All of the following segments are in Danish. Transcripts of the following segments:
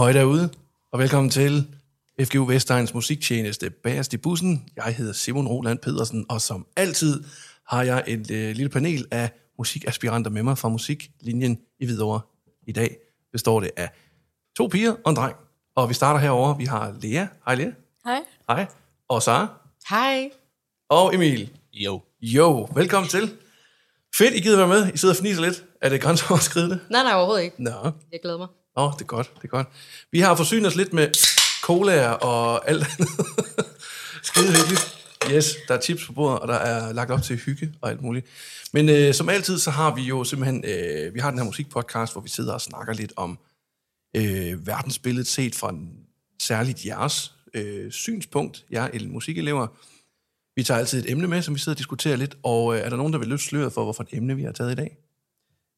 Hej derude, og velkommen til FGU Vestegns musiktjeneste Bagerst i bussen. Jeg hedder Simon Roland Pedersen, og som altid har jeg et øh, lille panel af musikaspiranter med mig fra musiklinjen i Hvidovre. I dag består det af to piger og en dreng. Og vi starter herover. Vi har Lea. Hej Lea. Hej. Hej. Og Sara. Hej. Og Emil. Jo. Jo, velkommen til. Fedt, I gider være med. I sidder og fniser lidt. Er det grænseoverskridende? Nej, nej, overhovedet ikke. Nå. Jeg glæder mig. Åh, oh, det er godt, det er godt. Vi har forsynet os lidt med cola og alt andet. Skide hyggeligt. Yes, der er chips på bordet, og der er lagt op til hygge og alt muligt. Men øh, som altid, så har vi jo simpelthen, øh, vi har den her musikpodcast, hvor vi sidder og snakker lidt om øh, verdensbilledet set fra en, særligt jeres øh, synspunkt, jer musikelever. Vi tager altid et emne med, som vi sidder og diskuterer lidt, og øh, er der nogen, der vil løfte sløret for, hvorfor et emne vi har taget i dag?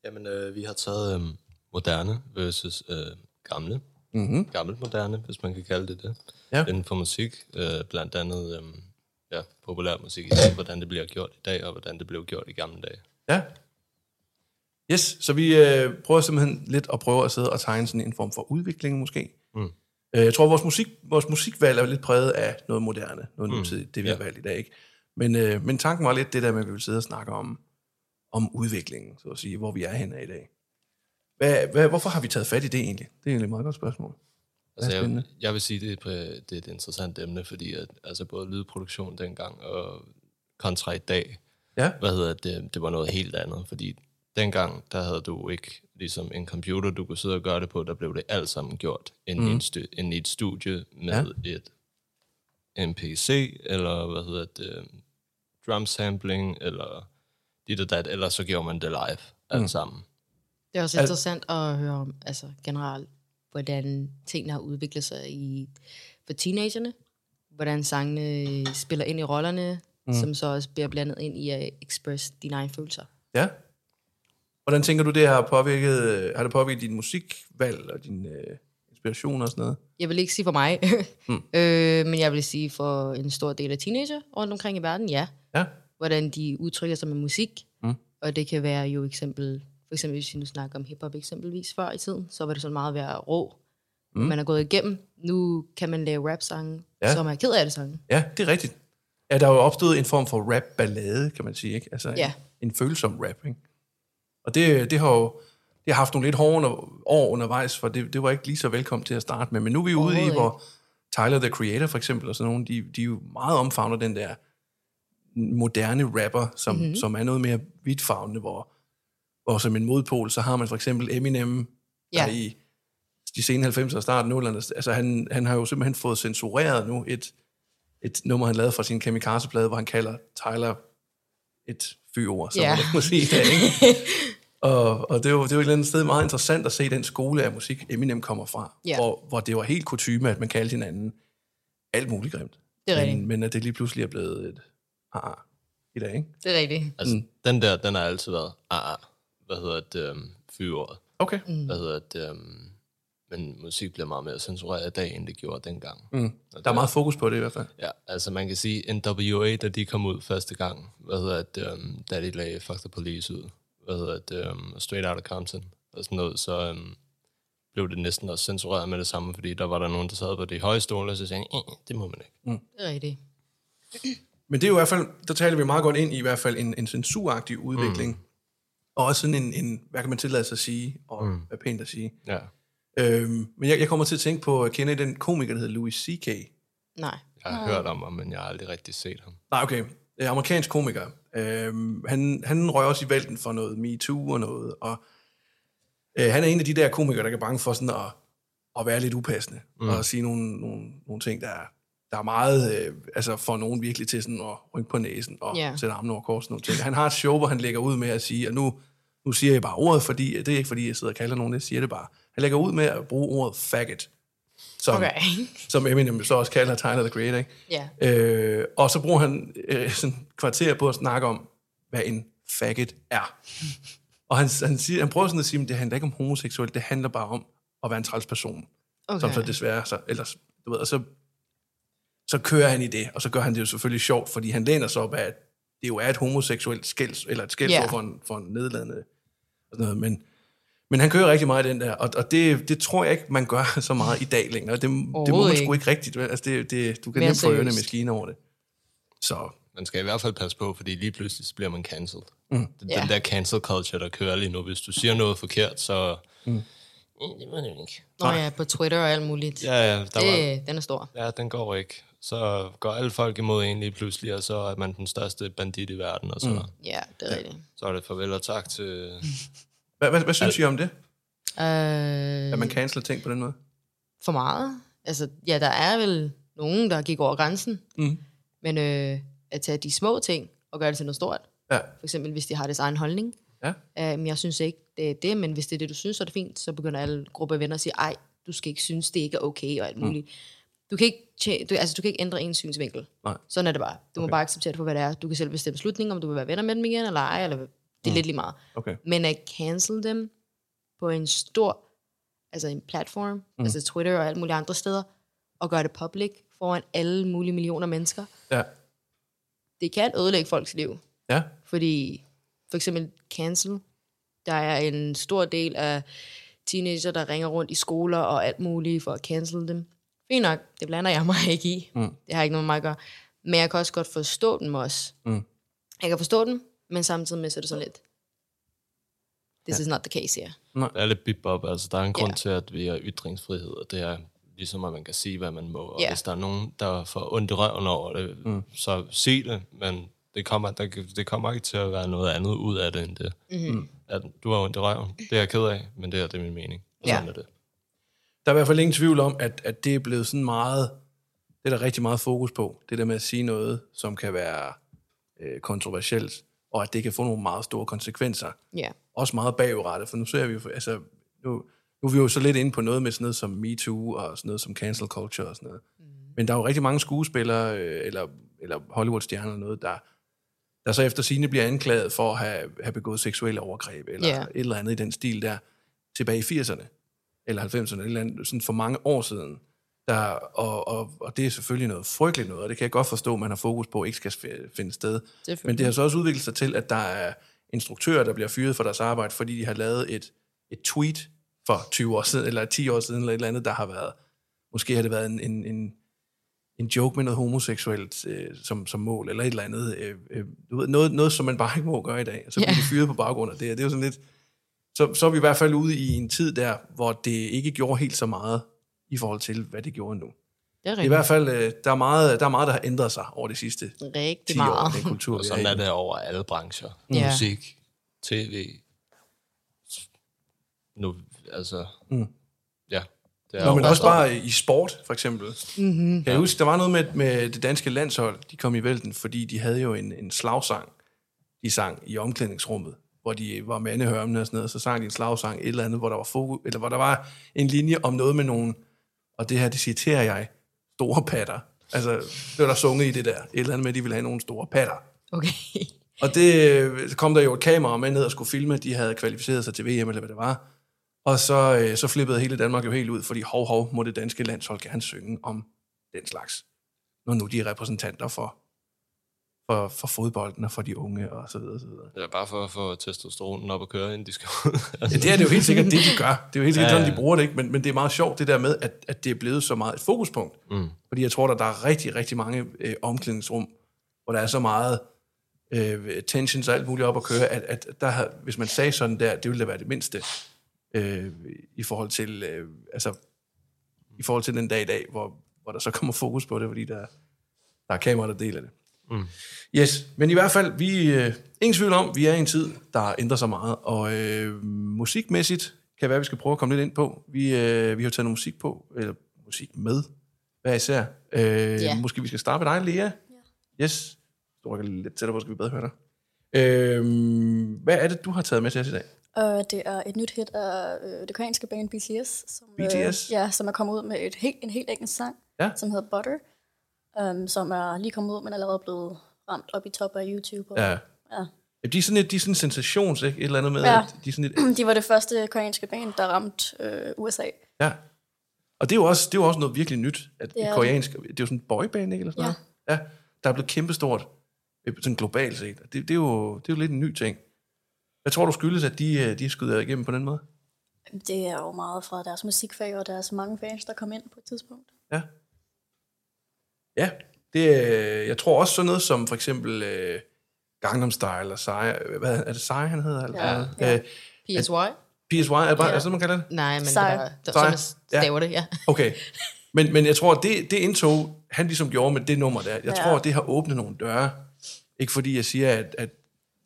Jamen, øh, vi har taget øh, moderne versus øh, gamle. Mm-hmm. Gammelt moderne, hvis man kan kalde det det. Ja. Inden for musik, øh, blandt andet øh, ja, populær musik hvordan det bliver gjort i dag, og hvordan det blev gjort i gamle dage. Ja. Yes, så vi øh, prøver simpelthen lidt at prøve at sidde og tegne sådan en form for udvikling måske. Mm. Øh, jeg tror, vores, musik, vores musikvalg er lidt præget af noget moderne, noget Mm, nutidigt, det vi ja. har valgt i dag. Ikke? Men, øh, men tanken var lidt det der med, at vi vil sidde og snakke om, om udviklingen, så at sige, hvor vi er henne i dag. Hvad, hvad, hvorfor har vi taget fat i det egentlig? Det er egentlig et meget godt spørgsmål. Altså, jeg, jeg vil sige, det er, det er et interessant emne, fordi at, altså, både lydproduktion dengang og kontra i dag, Ja, hvad hedder det, det var noget helt andet, fordi dengang, der havde du ikke ligesom en computer, du kunne sidde og gøre det på, der blev det alt sammen gjort inde, mm. i, en stu- inde i et studie med ja. et en PC, eller hvad hedder det, drum sampling, eller dit og dat, eller så gjorde man det live, alt mm. sammen. Det er også Al- interessant at høre om, altså generelt, hvordan tingene har udviklet sig i, for teenagerne. Hvordan sangene spiller ind i rollerne, mm. som så også bliver blandet ind i at express dine egne følelser. ja. Hvordan tænker du, det har påvirket, har det påvirket din musikvalg og din øh, inspiration og sådan noget? Jeg vil ikke sige for mig, mm. øh, men jeg vil sige for en stor del af teenager rundt omkring i verden, ja. Ja, Hvordan de udtrykker sig med musik. Mm. Og det kan være jo eksempel, for eksempel hvis vi nu snakker om hiphop eksempelvis før i tiden, så var det sådan meget være rå. Mm. Man er gået igennem. Nu kan man lave rap-sange, Ja. som er ked af det sange. Ja, det er rigtigt. Ja, der er jo opstået en form for rap-ballade, kan man sige, ikke? Altså en, Ja. en følsom rap, ikke? Og det, det har jo det har haft nogle lidt hårde år undervejs, for det, det var ikke lige så velkommen til at starte med. Men nu er vi ude i, hvor Tyler, the Creator for eksempel, og sådan nogle, de, de er jo meget omfavner den der moderne rapper, som, mm-hmm. som er noget mere vidtfavnende, hvor, hvor som en modpol, så har man for eksempel Eminem, ja. Ja. der i de sene 90'ere og starten 0'erne, altså han, han har jo simpelthen fået censureret nu et, et nummer, han lavede fra sin Kamikaze-plade, hvor han kalder Tyler et fyord, som Ja. man må sige det, ikke? Og, og det er jo, det er jo et eller andet sted meget interessant at se den skole af musik, Eminem kommer fra, Ja. hvor, hvor det var helt kutume, at man kaldte hinanden alt muligt grimt. Det er men, rigtigt. men at det lige pludselig er blevet et har i dag, ikke? Det er rigtigt. Altså, mm. den der, den har altid været, ah, ah, hvad hedder det, um, fyret. Okay. Mm. Hvad hedder det, um, men musik bliver meget mere censureret i dag, end det gjorde dengang. Mm. Der er det- meget fokus på det i hvert fald. Ja, altså man kan sige, NWA, da de kom ud første gang, hvad hedder det, um, da de lagde Fuck the Police ud, hvad hedder det, um, Straight Outta Compton, og sådan noget, så um, blev det næsten også censureret med det samme, fordi der var der nogen, der sad på de høje stole, og så sagde, eh, det må man ikke. Det er rigtigt. Men det er jo i hvert fald, der taler vi meget godt ind i i hvert fald en, en censuragtig udvikling. Mm. Og også sådan en, en, hvad kan man tillade sig at sige, og mm. hvad pænt at sige. Ja. Øhm, men jeg, jeg kommer til at tænke på, jeg kender I den komiker, der hedder Louis C.K.? Nej. Jeg har hørt om ham, men jeg har aldrig rigtig set ham. Nej, okay. Øh, amerikansk komiker. Øhm, han, han røg også i vælten for noget MeToo og noget, og øh, han er en af de der komikere, der er bange for sådan at, at være lidt upassende, mm. og sige nogle, nogle, nogle ting, der er, der er meget, øh, altså får nogen virkelig til sådan at rynke på næsen og Ja. sætte armen over kors. og Nogle ting. Han har et show, hvor han lægger ud med at sige, og nu, nu siger jeg bare ordet, fordi det er ikke fordi, jeg sidder og kalder nogen, jeg siger det bare. Han lægger ud med at bruge ordet faggot, som, Okay. som Eminem så også kalder Tyler, the Creator, ikke? ja. Øh, og så bruger han øh, sådan kvarter på at snakke om, hvad en faggot er. Og han, han, siger, han prøver sådan at sige, at det handler ikke om homoseksuelt, det handler bare om at være en træls person. Okay. Som så desværre, så, ellers, du ved, og så, så kører han i det, og så gør han det jo selvfølgelig sjovt, fordi han læner sig op af, at det jo er et homoseksuelt skælds, eller et skældsord Ja. for, en, for en nedladende, og sådan noget, men, Men han kører rigtig meget i den der, og, og det, det tror jeg ikke, man gør så meget i dag længere. Det, det må man sgu ikke rigtigt. Altså det, det, du kan nemt få ørerne maskine over det. Så Man skal i hvert fald passe på, fordi lige pludselig så bliver man cancelled. Mm. Den, Ja. den der cancel culture, der kører lige nu. Hvis du siger noget forkert, så... Mm. Det må ikke. Nå ja, på Twitter og alt muligt. Ja, ja, der var, det, den er stor. ja, den går ikke. Så går alle folk imod en lige pludselig, og så er man den største bandit i verden, og så, mm. Ja, det er rigtigt. så er det farvel og tak til... hvad, hvad, hvad synes I om det? Øh, At man canceler ting på den måde? for meget. Altså, ja, der er vel nogen, der gik over grænsen. Mm. Men øh, at tage de små ting og gøre det til noget stort. Ja. For eksempel, hvis de har deres egen holdning. Ja. Um, jeg synes ikke, det er det, men hvis det er det, du synes, så er det fint. Så begynder alle grupper af venner at sige, ej, du skal ikke synes, det ikke er okay og alt muligt. Mm. Du, kan ikke, tje- du, altså, du kan ikke ændre en synsvinkel. Nej. Sådan er det bare. Du okay. må bare acceptere det for, hvad det er. Du kan selv bestemme slutningen, om du vil være venner med dem igen, eller ej, eller det er mm. lidt lige meget. Okay. Men at cancel dem på en stor, altså en platform, mm. altså Twitter og alle mulige andre steder, og gøre det public foran alle mulige millioner mennesker, Ja. det kan ødelægge folks liv. Ja. Fordi for eksempel cancel, der er en stor del af teenager, der ringer rundt i skoler og alt muligt for at cancel dem. Fint nok, det blander jeg mig ikke i. Mm. Det har ikke noget med mig at gøre. Men jeg kan også godt forstå dem også. Mm. Jeg kan forstå dem, men samtidig med så er det sådan lidt, this ja. is not the case here. Det er lidt bip op. Altså, der er en grund til, at vi har ytringsfrihed, og det er ligesom, at man kan sige, hvad man må. Og Ja. hvis der er nogen, der får ondt i røven over det, mm. så sig det, men det kommer, der, det kommer ikke til at være noget andet ud af det, end det. Mm. At du har ondt i røven, det er jeg ked af, men det her det er min mening. Og Ja. sådan er det. Der er i hvert fald ingen tvivl om, at, at det er blevet sådan meget, det er der rigtig meget fokus på, det der med at sige noget, som kan være øh, kontroversielt, og at det kan få nogle meget store konsekvenser. Ja. Også meget bagudrettet, for nu ser vi jo, altså, nu, nu er vi jo så lidt inde på noget med sådan noget som MeToo, og sådan noget som cancel culture og sådan noget. Mm. Men der er jo rigtig mange skuespillere, øh, eller, eller Hollywood-stjerner eller noget, der, der så efter sine bliver anklaget for at have, have begået seksuelle overgreb, eller Ja. et eller andet i den stil der, tilbage i 80'erne, eller 90'erne, eller andet, sådan for mange år siden. Der, og, og, og det er selvfølgelig noget frygteligt noget, og det kan jeg godt forstå, at man har fokus på, ikke skal finde sted. Men det har så også udviklet sig til, at der er instruktører, der bliver fyret for deres arbejde, fordi de har lavet et, et tweet for 20 år siden, eller 10 år siden, eller et eller andet, der har været, måske har det været en, en, en, en joke med noget homoseksuelt øh, som, som mål, eller et eller andet. Øh, øh, noget, noget, som man bare ikke må gøre i dag. Så bliver Ja. de fyret på baggrund af det. Det er jo sådan lidt... Så, så er vi i hvert fald ude i en tid der, hvor det ikke gjorde helt så meget i forhold til, hvad det gjorde nu. Det er I rigtig, hvert fald, øh, der er, meget, der er meget, der har ændret sig over de sidste 10 rigtig år, meget. den kultur, Og sådan er i. det over alle brancher. Ja. Musik, tv. Nu, altså... Mm. Ja. Det er Nå, men også bare i sport, for eksempel. Mm-hmm. Kan jeg huske, der var noget med, med det danske landshold, de kom i vælten, fordi de havde jo en, en slagsang, de sang i omklædningsrummet, hvor de var mandehørmende og sådan noget, så sang de en slagsang, et eller andet, hvor der var fokus, eller hvor der var en linje om noget med nogen, og det her, det citerer jeg, store patter. Altså, det var der sunget i det der, et eller andet med, at de ville have nogle store patter. Okay. Og det øh, så kom der jo et kamera med ned og skulle filme, de havde kvalificeret sig til VM, eller hvad det var. Og så, øh, så flippede hele Danmark jo helt ud, fordi hov, hov, må det danske landshold gerne synge om den slags. Når nu de er repræsentanter for, for, for fodbolden og for de unge og så videre, så videre. Er bare for at få testosteronen op at køre, inden de skal ud. Ja, det er det jo helt sikkert det, de gør. Det er jo helt sikkert Ja, sådan, ja. de bruger det, ikke? Men, men det er meget sjovt, det der med, at, at det er blevet så meget et fokuspunkt. Mm. Fordi jeg tror, der, der er rigtig, rigtig mange øh, omklædningsrum, hvor der er så meget øh, tensions og alt muligt op at køre, at, at der hvis man sagde sådan der, det ville da være det mindste øh, i forhold til øh, altså i forhold til den dag i dag, hvor, hvor der så kommer fokus på det, fordi der, der er kameraer, der deler det. Mm. Yes, men i hvert fald, vi øh, ingen tvivl om, vi er i en tid, der ændrer sig meget, og øh, musikmæssigt kan være, vi skal prøve at komme lidt ind på. Vi, øh, vi har taget noget musik på, eller musik med, hver især. Øh, Ja. Måske vi skal starte med dig, Lea. Ja. Yes. Du rykker lidt tættere på, så skal vi bedre høre dig. Øh, hvad er det, du har taget med til os i dag? Og det er et nyt hit af øh, det koreanske band BTS, som, BTS? Øh, ja, som er kommet ud med et helt, en helt engelsk sang, Ja. som hedder Butter, um, som er lige kommet ud, men allerede blevet ramt op i top af YouTube. Og, Ja. ja. De er sådan et, de er sådan sensations, ikke? Et eller andet med, Ja. de er sådan et, De var det første koreanske band, der ramte øh, USA. ja. Og det er jo også, det er jo også noget virkelig nyt, at Det det er koreansk, det er jo sådan en boyband, ikke? Eller sådan Ja. noget. Ja. Der er blevet kæmpestort, øh, sådan globalt set. Det, det, er jo, det er jo lidt en ny ting. Hvad tror du skyldes, at de, øh, de skyder igennem på den måde? Det er jo meget fra deres musikfag og deres mange fans, der kom ind på et tidspunkt. Ja. Ja, det, er- jeg tror også sådan noget som for eksempel øh, Gangnam Style og Sai, hvad er det Sai, han hedder? Eller Ja, hvad? ja. Øh, PSY? PSY, er, det bare, Ja. er det sådan, man kalder det? Nej, men det Sej. er bare, jeg staver det, ja. Okay. Men, men jeg tror, det, det indtog, han ligesom gjorde med det nummer der, jeg Ja. tror, det har åbnet nogle døre. Ikke fordi jeg siger, at, at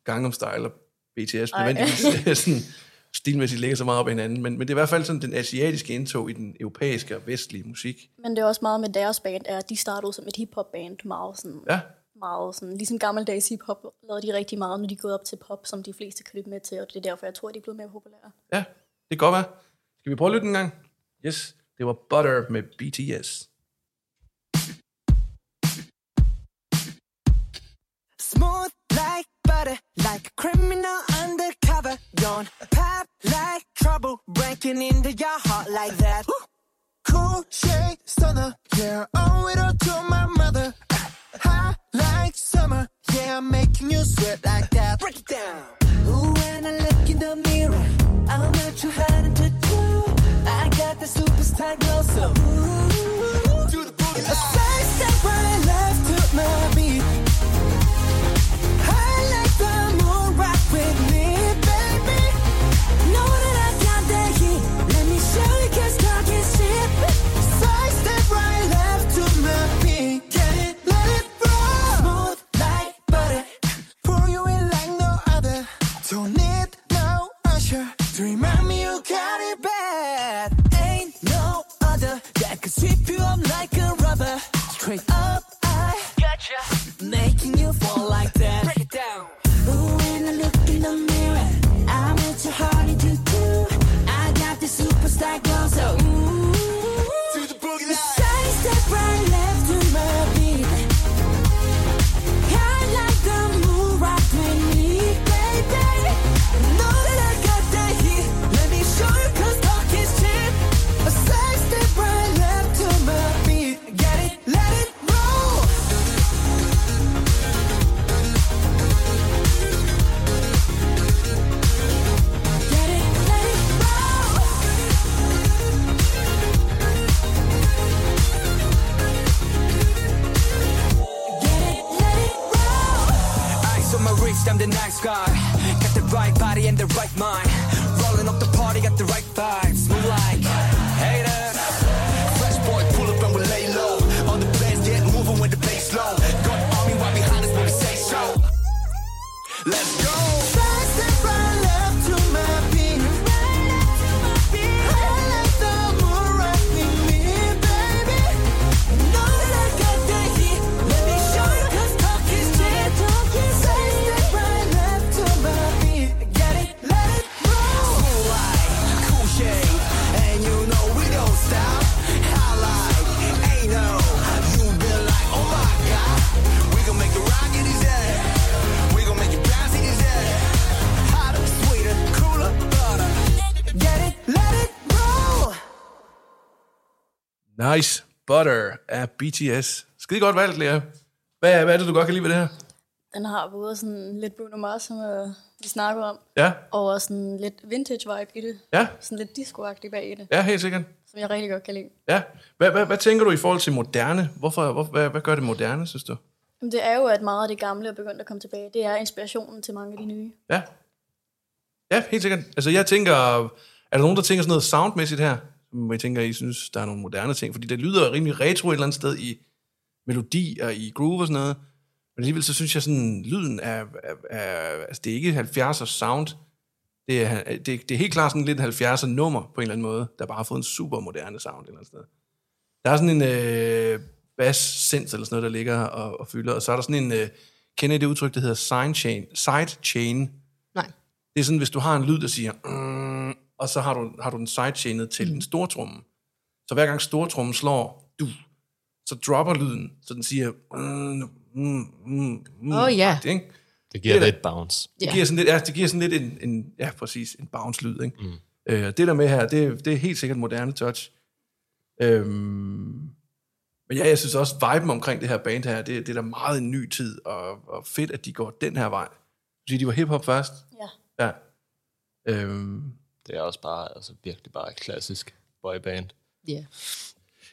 Gangnam Style og BTS nødvendigvis sådan, stilmæssigt ligger så meget op ad hinanden, men, men det er i hvert fald sådan den asiatiske indtog i den europæiske og vestlige musik. Men det er også meget med deres band, er, at de startede som et hiphop-band, meget sådan, Ja, meget sådan, ligesom gammeldags hiphop, lavede de rigtig meget, når de gået op til pop, som de fleste kan lytte med til, og det er derfor, jeg tror, de er blevet mere populære. ja, det kan godt være. Skal vi prøve at lytte en gang? Yes, det var Butter med BTS. Smooth like butter, like a criminal undercover. Don't pop like trouble, breaking into your heart like that. Cool shade stunner, yeah, owe it all to my mother. High like summer, yeah, I'm making you sweat like that. Break it down. Ooh, when I look in the mirror, I'm not too hard to do. I got the superstar glow, so ooh, do the boogie. A side step right left to my beat. Butter af BTS. Skide godt valgt, Lea. Hvad, hvad er det, du godt kan lide ved det her? Den har både sådan lidt Bruno Mars, som øh, vi snakker om, Ja, og også sådan lidt vintage vibe i det. ja, Sådan lidt disco-agtigt bag i det, ja, helt sikkert. som jeg rigtig godt kan lide. Ja. Hvad, hvad, hvad tænker du i forhold til moderne? Hvorfor, hvor, hvad, hvad gør det moderne, synes du? Jamen, det er jo, at meget af det gamle er begyndt at komme tilbage. Det er inspirationen til mange af de nye. Ja. Ja, helt sikkert. Altså, jeg tænker... Er der nogen, der tænker sådan noget soundmæssigt her? Som jeg tænker, I synes, der er nogle moderne ting? Fordi det lyder rimelig retro et eller andet sted i melodi og i groove og sådan noget. Men alligevel så synes jeg sådan, lyden er... er, er altså, det er ikke 70'er sound. Det er, det, det er helt klart sådan lidt 70'er nummer på en eller anden måde, der bare har fået en super moderne sound et eller andet sted. Der er sådan en øh, bass synth eller sådan noget, der ligger og, og fylder, og så er der sådan en, øh, kender I det udtryk, der hedder sidechain, sidechain, Nej. det er sådan, hvis du har en lyd, der siger, mm, og så har du, har du den sidechainet til mm. en stortromme. Så hver gang stortrommen slår, du, så dropper lyden, så den siger, mm, mm, mm, mm, Åh, ja. agtigt, ikke? Det giver Det lidt bounce. Det Ja. giver sådan lidt, ja, det giver sådan lidt en, en ja, præcis, en bounce-lyd, ikke? Mm. Øh, det der med her, det, det er helt sikkert moderne touch. Øhm, men ja, jeg synes også, viben omkring det her band her, det, det er da meget en ny tid, og, og fedt, at de går den her vej. Du siger, de var hiphop først? Ja. Ja. Øhm, Det er også bare, altså virkelig bare et klassisk boyband. Ja.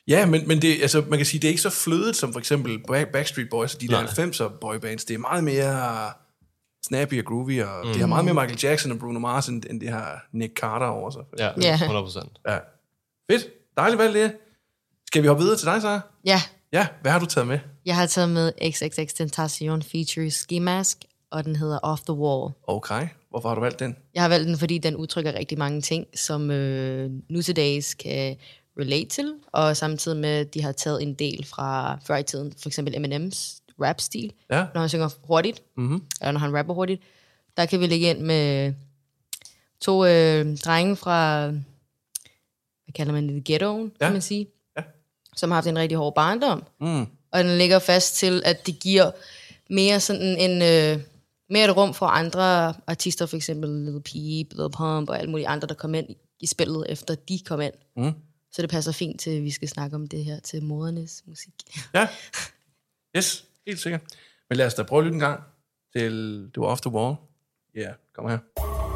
Ja, men, men det, altså, man kan sige, det er ikke så flødet som for eksempel Back- Backstreet Boys og de der Nej. 90'er boybands. Det er meget mere snappy og groovy, og mm. det har meget mere Michael Jackson og Bruno Mars, end, end det har Nick Carter over sig. Ja, Ja. 100 procent. ja. Fedt. Dejligt valg, det. Skal vi hoppe videre til dig, så? Ja, Ja, hvad har du taget med? jeg har taget med XXX Tentacion feature Ski Mask, og den hedder Off the Wall. Okay, hvorfor har du valgt den? Jeg har valgt den, fordi den udtrykker rigtig mange ting, som øh, nu til dags kan relate til, og samtidig med, at de har taget en del fra før i tiden, for eksempel Eminems rap-stil, Ja. når han synger hurtigt, mm-hmm. eller når han rapper hurtigt. Der kan vi lægge ind med to øh, drenge fra, hvad kalder man det, ghettoen, ja. Ja. kan man sige, Ja. som har haft en rigtig hård barndom. Mm. Og den ligger fast til, at det giver mere sådan en... Øh, mere et rum for andre artister, for eksempel Lil Peep, Lil Pump og alle mulige andre, der kom ind i spillet, efter de kom ind. Mm. Så det passer fint til, at vi skal snakke om det her til modernes musik. Ja. Yes, helt sikkert. Men lad os da prøve at lytte en gang til Det var Off the Wall. Ja, yeah, kom her.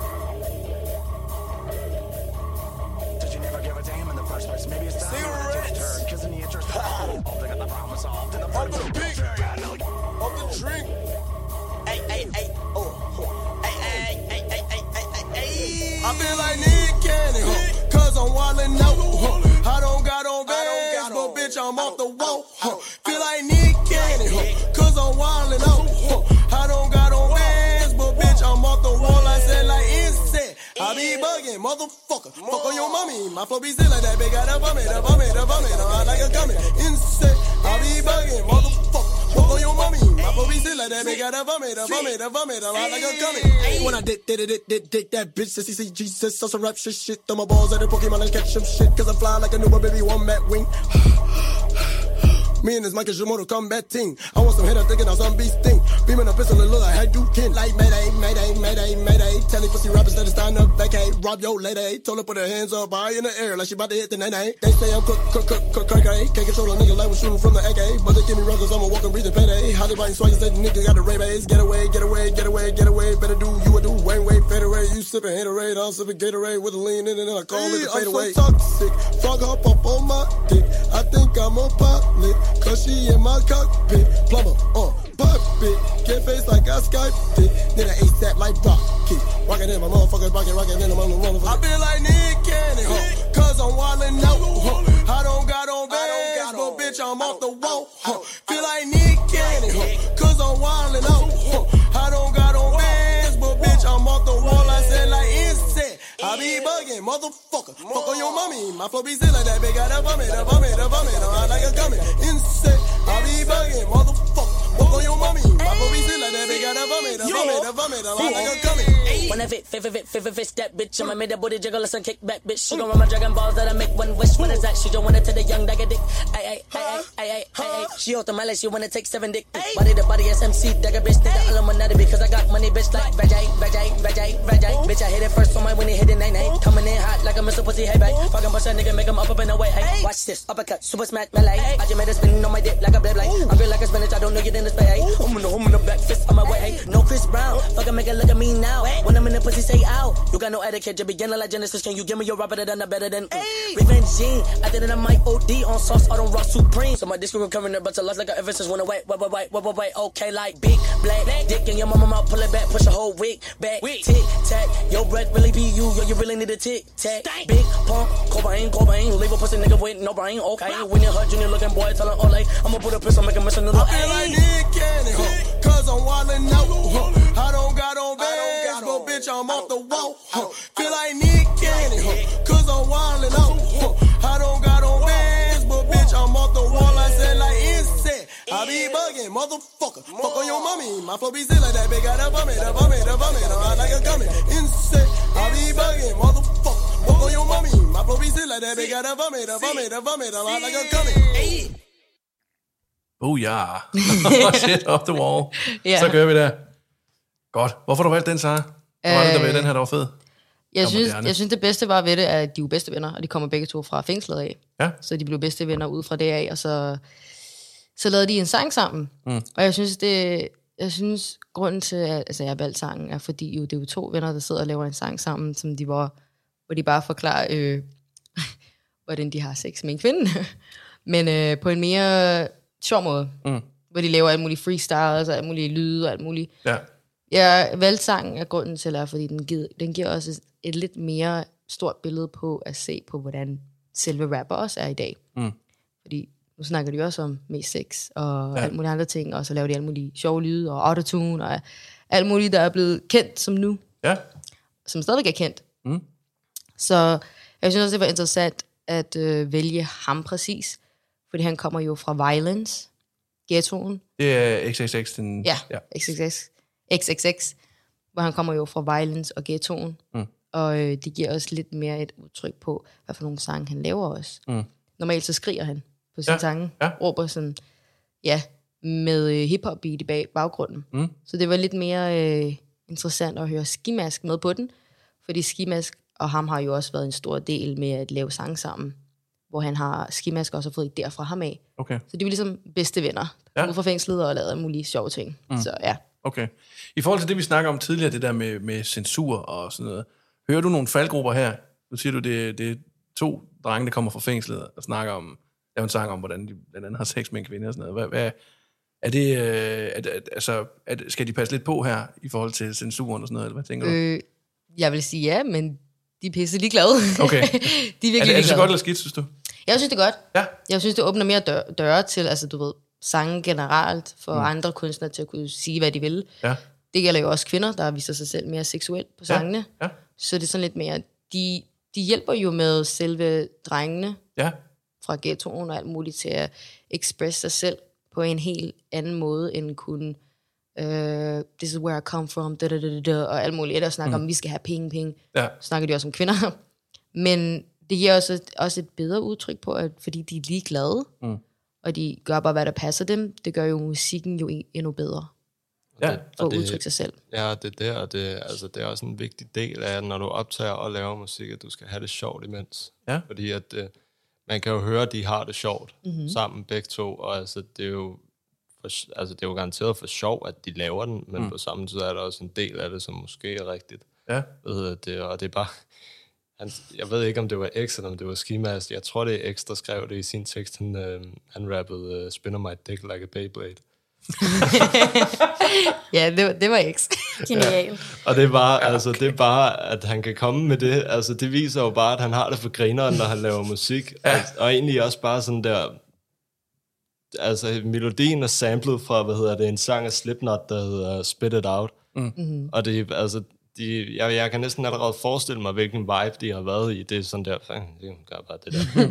I feel like Nick Cannon, huh? Cause I'm wildin' out, huh? I don't got on bands, but bitch, I'm off the wall, huh? Feel like Nick Cannon, huh? Cause I'm wildin' out, huh? I don't got on bands, but bitch, I'm off the wall. I said like insect. I be bugging, motherfucker. Fuck on your mommy. My flow be still like that, big got a bummy, the bummy, the bummy. I like a gummy. Insect. I be bugging, motherfucker. Fuck on your mommy. My flow be like that, big got a bummy, the bummy, the bummy. I like a gummy. When I did, did, did, did, did that bitch, says he see Jesus, some rap shit, shit. Throw my balls at the Pokemon and catch some shit. Cause I fly like a newborn baby, one mat wing. Me and this Mike is your Mortal Kombat team. I want some head, I'm thinking some beast thing. Beaming a pistol and look like I do kin. Like Mayday, Mayday, Mayday, Mayday. Telling pussy rappers that it's time to vacate. Rob your lady. Told her put her hands up high in the air like she about to hit the nay They say I'm cook, cook, cook, cook, cook, Can't control a nigga like we're shooting from the AK. But they give me ruggers, I'm a walking, breathing payday. How they biting swagger, say the nigga got the ray base. Get away, get away, get away, get away. Better do you a do Wayne Wade, fade away. You sipping Haterade, I'm sipping Gatorade with a lean in it and I call it a fade away. I'm so toxic, fuck up up on my dick. I think I'm a pilot, cause she in my cockpit. Plumber, uh, pop it. Get face like I Skyped it. Then I ASAP like Rocky. Rockin' in my motherfucking pocket, rockin' in my motherfucker. I feel like Nick Cannon, huh? Cause I'm wildin' out, huh? I don't got on bands, but bitch, I'm off the wall, huh? Feel like Nick Cannon, huh? Cause I'm wildin' out, huh? I don't got be bugging, motherfucker. Fuck on your mommy. My flow be like that. Big got a bummy, the bummy, the bummy. I like a gummy. Insect. I be bugging, motherfucker. Fuck on your mommy. My flow be still like that. Big got a bummy, the bummy, the bummy. I like a gummy. When I fit, fit, fit, fit, fit, fit, fit, that bitch. I'ma make that booty jiggle, listen, kick back, bitch. She gon' run my dragon balls that I make one wish. When it's that, she don't wanna to the young dagger dick. Ay, ay, ay, ay, ay, ay, ay, ay. She out the mile, she wanna take seven dick. Body the body, SMC, dagger bitch. Think the Illuminati because I got money, bitch, like Vajay, Vajay, Vajay, Vajay. Bitch, I hit it first on my when it hit it, nine, nine. Coming in hot like a missile pussy, hey, babe. Fucking bust a nigga, make him up, up and away, hey. Watch this, uppercut, super smack, melee. I just made a spin on my dick like a blade, like. I feel like a spinach, I don't know you in this bay, hey. I'm in the, I'm in the back, fist on my way, hey. No Chris Brown, fucking make it look at me now. When I'm in the pussy, say out. You got no etiquette, you beginning like Genesis. Can you give me your rapper that I'm better than mm. Revenge Gene? I did it on my OD on sauce, I don't rock supreme. So my disco recovering there, but to lost like a ever since when I wait, wait, wait, wait, wait, wait, wait. Okay, like big black dick in your mama mouth, pull it back, push a whole wig back. Tick tack, your breath really be you, yo, you really need a tick tack. Big pump, Cobain, Cobain, leave a pussy nigga with no brain. Okay, when you hurt junior looking boy, tell him all like I'ma put a pistol, make him miss a noodle. I feel like Nick Cannon, huh? Cause I'm wildin' out, huh? I don't got on bands, but bitch, I'm off the wall, huh? Feel like Nick Cannon, huh? Cause I'm wildin' out, huh? I don't got on bands, but bitch, I'm off the wall. I said like insect. I be bugging, motherfucker. Fuck on your mommy. My flow be still like that. Big got a bummy, the bummy, the bummy. I like a gummy. Insect. I be bugging, motherfucker. Fuck on your mommy. My flow be still like that. Big got a bummy, the bummy, the bummy. I like a gummy. Oh ja. Shit, off the wall. Ja. Så gør vi det. Godt. Hvorfor har du valgt den, Sara? Hvad var det, der ved den her, der var fed? Jeg synes, moderne. jeg synes, det bedste var ved det, at de er bedste venner, og de kommer begge to fra fængslet af. Ja. Så de blev bedste venner ud fra det af, og så, så lavede de en sang sammen. Mm. Og jeg synes, det, jeg synes, grunden til, at altså, jeg har valgt sangen, er fordi jo, det er jo to venner, der sidder og laver en sang sammen, som de var hvor de bare forklarer, øh, hvordan de har sex med en kvinde. Men øh, på en mere sjov måde. Mm. Hvor de laver alt muligt freestyles og alt muligt lyde og alt muligt. Ja. Jeg valgte sangen af grunden til, at fordi den giver, den giver også et, et lidt mere stort billede på at se på, hvordan selve rapper også er i dag. Mm. Fordi nu snakker de også om mest sex og ja. alt muligt andre ting, og så laver de alt muligt sjove lyde og autotune og alt muligt, der er blevet kendt som nu, Ja. som stadigvæk er kendt. Mm. Så jeg synes også, det var interessant at øh, vælge ham præcis, fordi han kommer jo fra Violence, ghettoen, Det er XXX, den... Ja, ja. XXX, XXX, hvor han kommer jo fra Violence og ghettoen. Mm. Og øh, det giver os lidt mere et udtryk på, hvad for nogle sange han laver også. Mm. Normalt så skriger han på sine Ja, ja. sange, ja. råber sådan, ja, med øh, hiphop beat i bag, baggrunden. Mm. Så det var lidt mere øh, interessant at høre Skimask med på den, fordi Skimask og ham har jo også været en stor del med at lave sange sammen, hvor han har Skimask også fået idéer fra ham af. Okay. Så de var ligesom bedste venner, Ja. ja. ude fra fængslet og lavede mulige sjove ting. Mm. Så ja, Okay. I forhold til det, vi snakker om tidligere, det der med, med censur og sådan noget. Hører du nogle faldgrupper her? Nu siger du, det, det er to drenge, der kommer fra fængslet og snakker om, laver en sang om, hvordan de blandt andet har sex med en kvinde og sådan noget. Hvad, hvad, er det, øh, altså, det- skal de passe lidt på her i forhold til censuren og sådan noget, eller hvad tænker du? øh, jeg vil sige ja, men de er pisse ligeglade. Okay. de er virkelig er, det, er det så godt eller skidt, synes du? Jeg synes, det er godt. Ja. Jeg synes, det åbner mere dør, døre til, altså du ved, sange generelt, for mm. andre kunstnere til at kunne sige, hvad de vil. Ja. Det gælder jo også kvinder, der viser sig selv mere seksuelt på sangene. Ja. Så det er sådan lidt mere, de, de hjælper jo med selve drengene Ja. fra ghettoen og alt muligt til at expresse sig selv på en helt anden måde, end kun uh, this is where I come from, da, da, da, da, og alt muligt. Og snakker mm. om, vi skal have penge, penge. Ja. snakker de også om kvinder. Men det giver også, et- også et bedre udtryk på, at fordi de er ligeglade, Mm. og de gør bare, hvad der passer dem, det gør jo musikken jo en- endnu bedre Ja. for at det- udtrykke sig selv. Ja, det er der, og det, altså, det er også en vigtig del af, når du optager og laver musik, at du skal have det sjovt imens. Ja. Fordi at, øh, man kan jo høre, at de har det sjovt Mhm. mm-hmm. sammen begge to, og altså, det er jo for, altså, det er jo garanteret for sjov, at de laver den, men mm. på samme tid er der også en del af det, som måske er rigtigt. Ja. Hvad hedder det, og det er bare... Han, jeg ved ikke, om det var X, eller om det var Skimas. Jeg tror, det er X, der skrev det i sin tekst. Han, øh, han rappede uh, Spinner my dick like a Beyblade. Ja, det, var- det var X. Genial. Og det er bare, ja, okay. altså, det er bare, at han kan komme med det. Altså, det viser jo bare, at han har det for grineren, når han laver musik. Ja. Og, og egentlig også bare sådan der... Altså, melodien er samlet fra, hvad hedder det, en sang af Slipknot, der hedder Spit It Out. Mm. Og det er, altså, de, jeg, jeg kan næsten allerede forestille mig, hvilken vibe de har været i. Det er sådan der, fanden, det gør bare det der.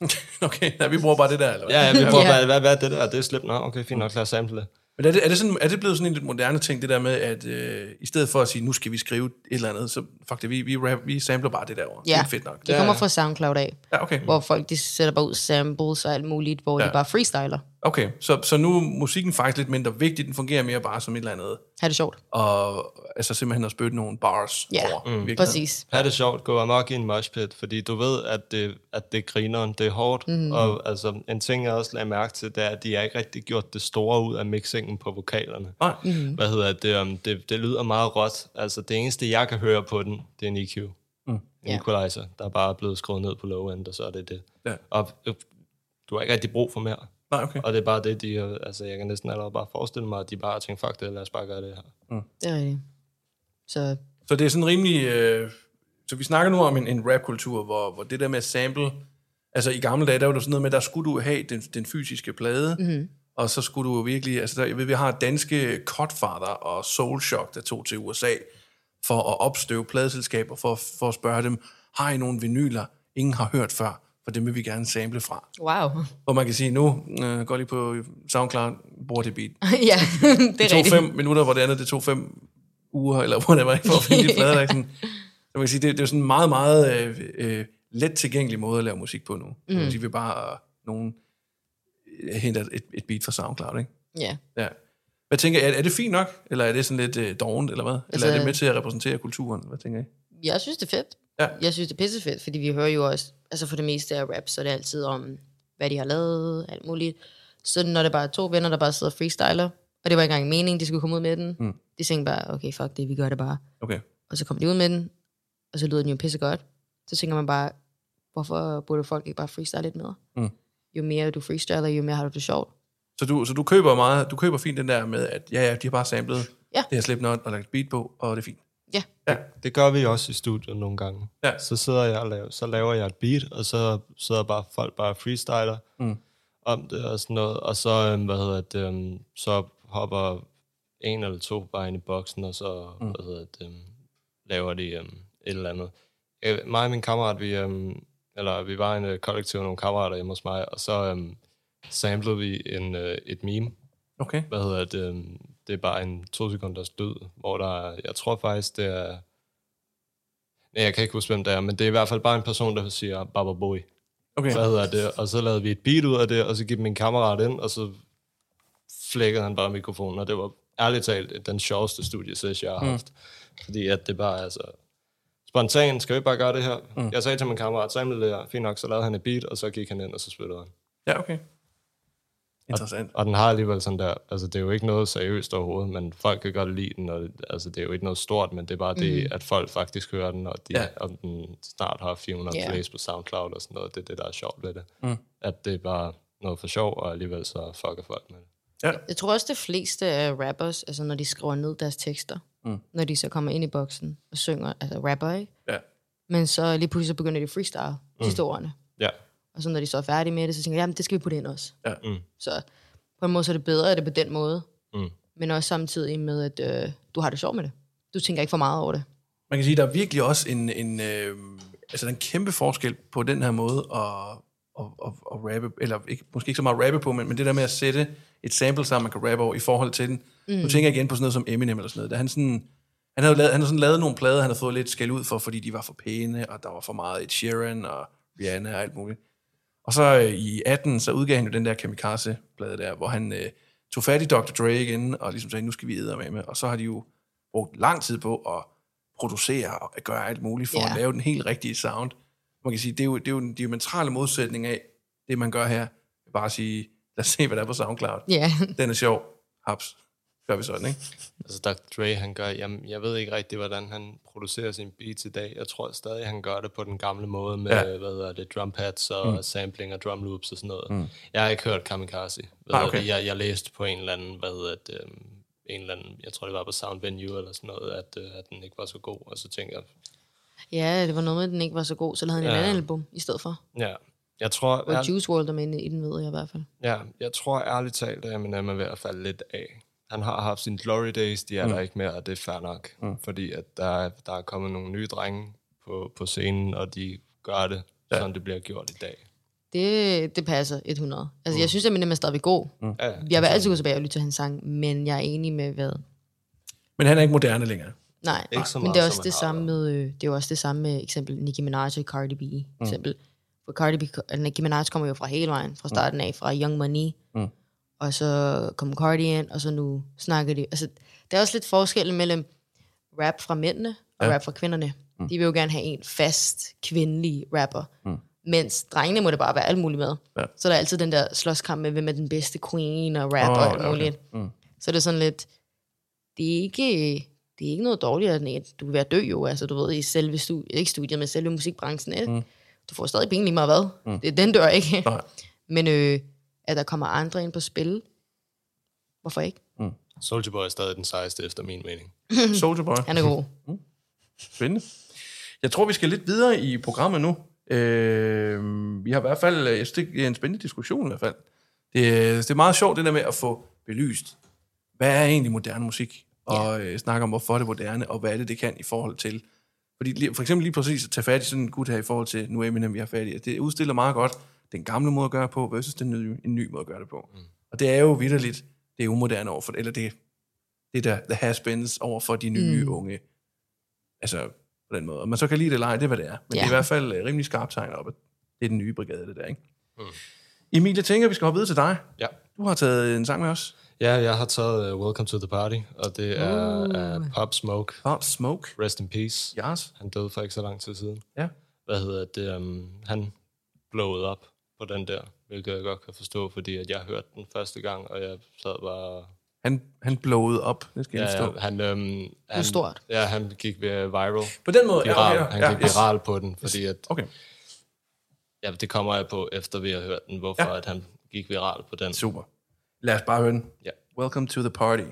Okay, ja, vi bruger bare det der, eller hvad? ja, ja, vi prøver, Ja. hvad, hvad, hvad er det der? Det er Slipknot. Okay, fint nok, lad os sample det. Men er det, er, det sådan, er det blevet sådan en lidt moderne ting, det der med, at øh, i stedet for at sige, nu skal vi skrive et eller andet, så fuck det, vi, vi, rap, vi sampler bare det derovre. Det Ja, er fedt nok. det kommer fra SoundCloud af, Ja, okay. hvor folk de sætter bare ud samples og alt muligt, hvor. Ja. de bare freestyler. Okay, så, så nu er musikken faktisk lidt mindre vigtig, den fungerer mere bare som et eller andet, Ha' det sjovt. og altså simpelthen at spytte nogle bars Ja, over. virkeligheden. præcis. Ha' det sjovt, gå amok i en moshpit, fordi du ved, at det, at det griner, det er hårdt. Mm. Og altså, en ting, jeg også lagde mærke til, det er, at de har ikke rigtig gjort det store ud af mixingen på vokalerne. Nej, Mhm. Hvad hedder det, um, det? Det lyder meget råt. Altså, det eneste, jeg kan høre på den, det er en EQ. Mm. En equalizer, der er bare blevet skruet ned på low end, og så er det det. Ja. Og øh, du har ikke rigtig brug for mere. Nej, okay. Og det er bare det, de har- altså, jeg kan næsten allerede bare forestille mig, at de bare har tænkt, fuck det, lad os bare gøre det her. Det er rigtigt. Så Så det er sådan rimelig... Øh, så vi snakker nu om en, en rap-kultur, hvor, hvor det der med at sample... Altså i gamle dage, der var det sådan noget med, der skulle du have den, den fysiske plade, mm-hmm. og så skulle du virkelig... Altså der, jeg ved, vi har danske Cutfather og Soulshock, der tog til USA for at opstøve pladeselskaber, for, for at spørge dem, har I nogle vinyler, ingen har hørt før, for dem vil vi gerne sample fra. wow. Hvor man kan sige, nu øh, går lige på SoundCloud, bruger det beat. ja, det er Det tog rigtigt. fem minutter, hvor det andet, det tog fem uger, eller var, for at finde de plader. Der, er sådan, så man kan sige, det, det er sådan en meget, meget øh, øh, let tilgængelig måde at lave musik på nu. Mm. De vil bare øh, nogen henter et, et beat fra SoundCloud, ikke? Ja. Ja. Hvad tænker jeg, er, er det fint nok, eller er det sådan lidt øh, dovent, eller hvad? Eller Altså- er det med til at repræsentere kulturen? Hvad tænker I? Jeg synes, det er fedt. Ja. Jeg synes, det er pissefedt, fordi vi hører jo også, altså for det meste af rap, så er det altid om, hvad de har lavet, alt muligt. Så når det bare er to venner, der bare sidder og freestyler, og det var ikke engang meningen, de skulle komme ud med den. Mm. De tænkte bare, okay, fuck det, vi gør det bare. Okay. Og så kommer de ud med den, og så lyder den jo pisse godt. Så tænker man bare, hvorfor burde folk ikke bare freestyle lidt mere? Mm. Jo mere du freestyler, jo mere har du det sjovt. Så du, så du køber meget, du køber fint den der med, at ja, ja, de har bare samlet Ja. det her Slipknot og lagt beat på, og det er fint. Ja. Ja. Det gør vi også i studiet nogle gange. Ja. Så sidder jeg og laver, så laver jeg et beat, og så sidder bare folk bare freestyler Mm. om det og sådan noget. Og så, øhm, hvad hedder det, øhm, så hopper en eller to bare ind i boksen, og så mm. hvad hedder det, øhm, laver de øhm, et eller andet. Øh, mig og min kammerat, vi, øhm, eller vi var en øh, kollektiv, nogle kammerater hjemme hos mig, og så øhm, samlede vi en, øh, et meme, Okay. hvad hedder det, øhm, det er bare en to sekunders død, hvor der er, jeg tror faktisk, det er, nej, jeg kan ikke huske, hvem det er, men det er i hvert fald bare en person, der siger Baba Boy. Okay. Hvad hedder det? Og så lavede vi et beat ud af det, og så gik min kammerat ind, og så flækkede han bare mikrofonen, og det var ærligt talt den sjoveste studiesession, jeg har haft. Mm. Fordi at det bare er så spontan, skal vi bare gøre det her? Mm. Jeg sagde til min kammerat, samle det her, fint nok, så lavede han et beat, og så gik han ind, og så spillede han. Ja, okay. Interessant. Og den har alligevel sådan der, altså det er jo ikke noget seriøst overhovedet, men folk kan godt lide den, og det- altså det er jo ikke noget stort, men det er bare mm. det, at folk faktisk hører den, og de, Ja. ja. om den snart har 400 Ja. yeah. plays på SoundCloud og sådan noget, det er det, der er sjovt ved det. Mm. At det er bare noget for sjov, og alligevel så fucker folk med det. Jeg tror også, det fleste af rappers, altså når de skriver ned deres tekster, Mm. når de så kommer ind i boksen og synger, altså rapper, ikke? Ja. Men så lige pludselig så begynder de at freestyle mm. historierne. Ja. Og så når de så er færdige med det, så tænker jeg, jamen det skal vi putte ind også. Ja. Mm. Så på en måde så er det bedre, at det er på den måde. Mm. Men også samtidig med, at øh, du har det sjovt med det. Du tænker ikke for meget over det. Man kan sige, der er virkelig også en, en, øh, altså der er en kæmpe forskel på den her måde at, at, at, at rappe, eller ikke, måske ikke så meget rappe på, men, men det der med at sætte et sample sammen, man kan rappe over i forhold til den. Mm. Nu tænker jeg igen på sådan noget som Eminem eller sådan noget. Da han sådan, han havde, lavet, han havde sådan lavet nogle plader, han havde fået lidt skæld ud for, fordi de var for pæne, og der var for meget Ed Sheeran og Rihanna og alt muligt. Og så øh, i 18, så udgav han jo den der Kamikaze-plade der, hvor han øh, tog fat i Dr. Dre igen, og ligesom sagde, nu skal vi æde med. Og så har de jo brugt lang tid på at producere og gøre alt muligt for Ja. at lave den helt rigtige sound. Man kan sige, det er jo, det er jo den diametrale modsætning af det, man gør her. Bare at sige, lad os se, hvad der er på SoundCloud. Ja, Den er sjov. Haps. Gør vi sådan, ikke? Altså Dr. Dre, han gør, jamen, jeg ved ikke rigtig, hvordan han producerer sin beats i dag. Jeg tror stadig, han gør det på den gamle måde med, Ja. hvad hedder det, drum pads og mm. sampling og drum loops og sådan noget. Mm. Jeg har ikke hørt Kamikaze. Hvad Ah, okay. det? jeg, jeg læste på en eller anden, hvad hedder det, øhm, en eller anden, jeg tror det var på Sound Venue eller sådan noget, at, øh, at den ikke var så god. Og så tænker jeg, ja det var noget med, at den ikke var så god, så lavede han ja. Et andet album i stedet for. ja, jeg tror, Og Juice WRLD er med i den, ved jeg i hvert fald. ja, jeg tror ærligt talt, at Eminem er ved at falde lidt af. Han har haft sine glory days, de er mm. der ikke mere, og det er fair nok. Mm. Fordi at der, er, der er kommet nogle nye drenge på, på scenen, og de gør det, Ja. som det bliver gjort i dag. Det, det passer 100. Altså, jeg synes, at Eminem er stadigvæk god. Mm. Ja, Jeg vil altid gå tilbage og lytte til hans sang, men jeg er enig med, hvad... Men han er ikke moderne længere. Nej, Ikke så men meget, det er også det samme med, øh, det er jo også det samme med eksempel Nicki Minaj og Cardi B. Eksempel. For Cardi B, øh, Nicki Minaj kommer jo fra hele vejen, fra starten af, fra Young Money. Mm. Og så kom Cardi ind, og så nu snakker de. Altså, der er også lidt forskel mellem rap fra mændene og Ja. rap fra kvinderne. Mm. De vil jo gerne have en fast kvindelig rapper. Mm. Mens drengene må det bare være alt muligt med. Ja. Så der er altid den der slåskamp med, hvem er den bedste queen og rap Åh, og alt okay. muligt. Mm. Så det er sådan lidt, det er ikke, det er ikke noget dårligere end at du vil være død jo, altså du ved, i selve studiet, ikke studiet, men selve musikbranchen, ikke? Mm. Du får stadig penge lige meget hvad. Mm. Det, den dør ikke. Nej. Men øh, at der kommer andre ind på spil, hvorfor ikke? Soulja Boy er stadig den sejeste, efter min mening. Soldier Boy. Han er god. Spændende. Jeg tror, vi skal lidt videre i programmet nu. Øh, vi har i hvert fald, jeg synes, det er en spændende diskussion i hvert fald. Det, er- det er meget sjovt, det der med at få belyst, hvad er egentlig moderne musik? Og øh, snakke om, hvorfor det er moderne, og hvad er det, det kan i forhold til. Fordi for eksempel lige præcis at tage fat i sådan en gut her i forhold til nu Eminem, vi har fat i. Det udstiller meget godt den gamle måde at gøre på, versus den nye, en ny måde at gøre det på. Mm. Og det er jo vidderligt, det er umoderne overfor, eller det, det der, the has-beens over for de nye mm. unge. Altså, på den måde. Og man så kan lide det eller ej, det er, hvad det er. Men ja. det er i hvert fald øh, rimelig skarpt tegnet op, at det er den nye brigade, det der, ikke? Mm. Emil, jeg tænker, vi skal hoppe videre til dig. Ja. Du har taget en sang med os. Ja, jeg har taget uh, Welcome to the Party, og det er uh, Pop Smoke. Pop Smoke. Rest in peace. Yes. Han døde for ikke så lang tid siden. Ja. Hvad hedder det? Um, han blowede op på den der, hvilket jeg godt kan forstå, fordi at jeg hørte den første gang, og jeg sad bare Han, han blowede op, det skal jeg Ja, stå. ja, han, øhm, han, stort. Ja, han gik ved viral. På den måde, ja, viral. okay, ja, Han ja, gik yes. viral på den, fordi at, Okay, ja, det kommer jeg på, efter vi har hørt den, hvorfor Ja. at han gik viral på den. super. Lad os bare høre den. Ja. Welcome to the party.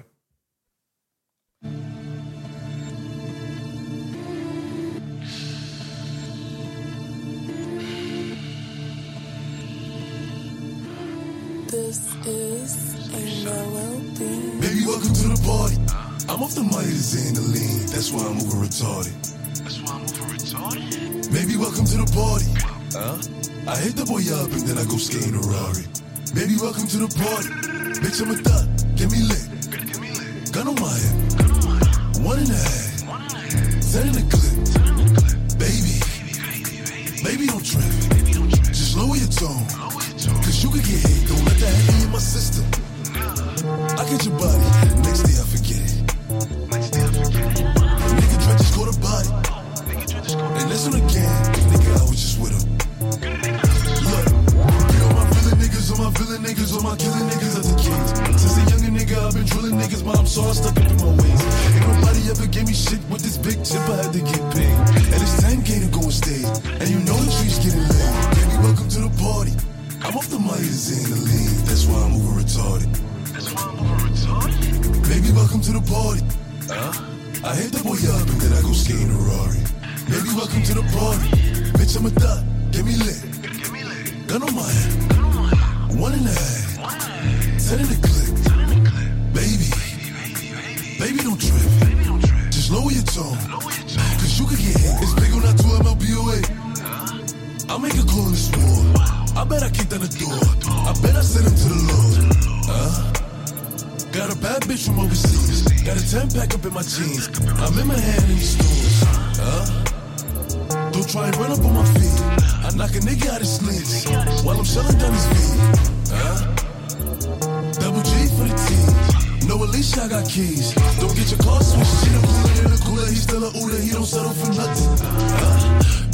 This is a Noel Bean. Baby, welcome to the party. I'm off the Myers and the lean. That's why I'm over retarded. That's why I'm over retarded. Baby, welcome to the party. Huh? I hit the boy up and then I go skate in a Rari. Baby, welcome to the party. Bitch, I'm a thot. Get me lit. Gun on my head. One and a half. Ten in the clip. Baby. Baby, don't trip. Just lower your tone. Cause you could get hit. Don't let that hit in my system. I get your body. Next day I forget it. Nigga try just go to body. And listen again. Nigga, I was just with him. Look, you know my villain niggas, all my villain niggas, all my killing niggas as a kid. Since a younger nigga, I've been drilling niggas, but I'm so stuck up in my ways. Ain't nobody ever gave me shit with this big tip, I had to get Huh? I hit the boy up and then I go skate in a Rari. Baby, welcome to the party. Bitch, I'm a thot. Get me lit. A nigga out sleeves while I'm shelling down his feet. Huh? Double G for the team. No, Alicia, I got keys. Don't get your car switched. She the cooler in the cooler. He still a Uda. He don't settle for nothing. Huh?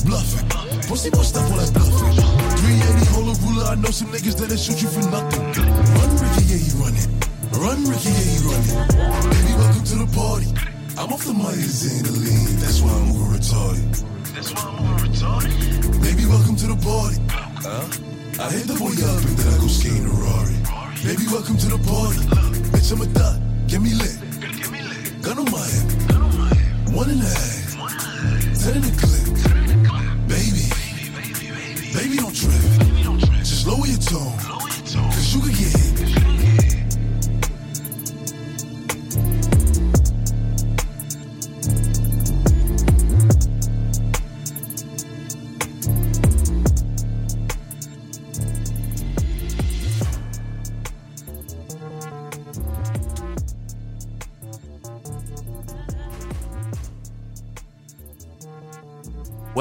Bluffing. Pussy boy stuff all that bluffing. 380 hold a ruler. I know some niggas that'll shoot you for nothing. Run, Ricky, yeah, he running. Run, Ricky, yeah, he running. Baby, welcome to the party. I'm off the the lean. That's why I'm over retarded. That's why I'm over retarded. Baby, welcome to the party. Huh? I hit the boy up and then I go skate in a Rari. Baby, welcome to the party. Bitch, I'm a thot. Get me lit. Get me lit. Gun on my head. Gun on my head. One and a half. One and a half. Ten in the clip. Ten in the clip. Baby. Baby, baby, baby. Baby, don't trip. Baby, don't trip. Just lower your tone. Lower your tone. Cause you could get hit.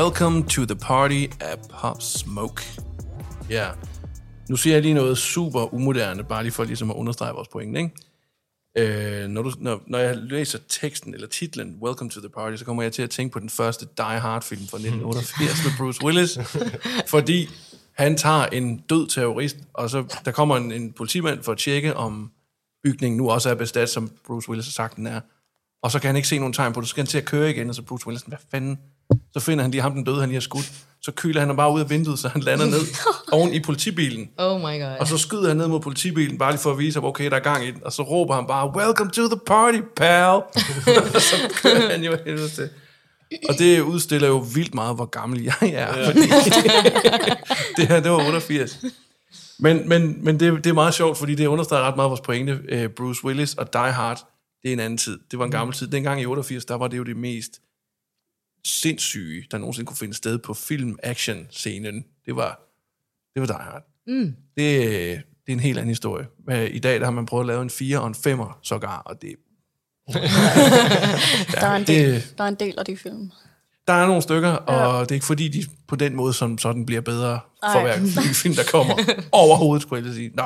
Welcome to the party af Pop Smoke. Ja. Yeah. Nu siger jeg lige noget super umoderne, bare lige for ligesom at understrege vores pointe, ikke? Øh, når, du, når, når jeg læser teksten eller titlen Welcome to the Party, så kommer jeg til at tænke på den første Die Hard-film fra 1988 med Bruce Willis. fordi han tager en død terrorist, og så der kommer en, en politimand for at tjekke, om bygningen nu også er bestat, som Bruce Willis har sagt, den er. Og så kan han ikke se nogen tegn på det, så skal han til at køre igen, og så Bruce Willis, hvad fanden? Så finder han lige ham den døde, han lige har skudt. Så kyler han ham bare ud af vinduet, så han lander ned oven i politibilen. Oh my god. Og så skyder han ned mod politibilen, bare lige for at vise ham, okay, der er gang i den. Og så råber han bare, welcome to the party, pal. og så kører han jo helvede til. Og det udstiller jo vildt meget, hvor gammel jeg er. Ja. Fordi det her, det var 88. Men, men, men det, det er meget sjovt, fordi det understreger ret meget vores pointe. Uh, Bruce Willis og Die Hard, det er en anden tid. Det var en gammel tid. Dengang i 88, der var det jo det mest sindssyge, der nogensinde kunne finde sted på film-action-scenen. Det var, det var Die Hard. Mm. Det, det er en helt anden historie. I dag der har man prøvet at lave en 4 og en 5'er sågar, og det, Der er en det- del, der er en del af de film. der er nogle stykker, og det er ikke fordi, de på den måde som sådan bliver bedre for Ej. hver film, der kommer. Overhovedet, skulle jeg sige. Nå.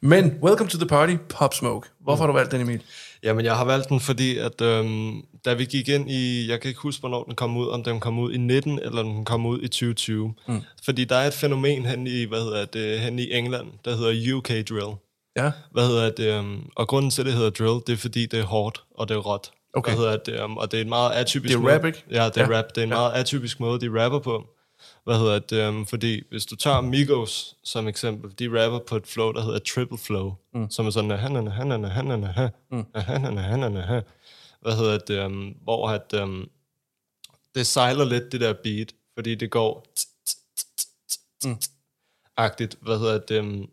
Men, welcome to the party, Pop Smoke. Hvorfor har du valgt den, Emil? Jamen, jeg har valgt den, fordi at, øhm, da vi gik ind i, jeg kan ikke huske, hvornår den kom ud, om den kom ud i 19, eller den kom ud i 2020. Mm. Fordi der er et fænomen hen i, hvad hedder det, hen i England, der hedder UK Drill. Ja. Hvad hedder det? Um, og grunden til, det hedder drill, det er fordi, det er hårdt, og det er råt. Okay. Hvad hedder det? Um, og det er en meget atypisk Det er rap, ikke? Ja, det er Ja. rap. Det er en Ja. meget atypisk måde, de rapper på. Hvad hedder det? Um, fordi hvis du tager Migos som eksempel, de rapper på et flow, der hedder triple flow, mm. som er sådan, hanana, hanana, hanana, ha, Mm. hanana, hanana, ha. Hvad hedder det? Um, hvor at, um, det sejler lidt, det der beat, fordi det går Mm. agtigt, hvad hedder det, um,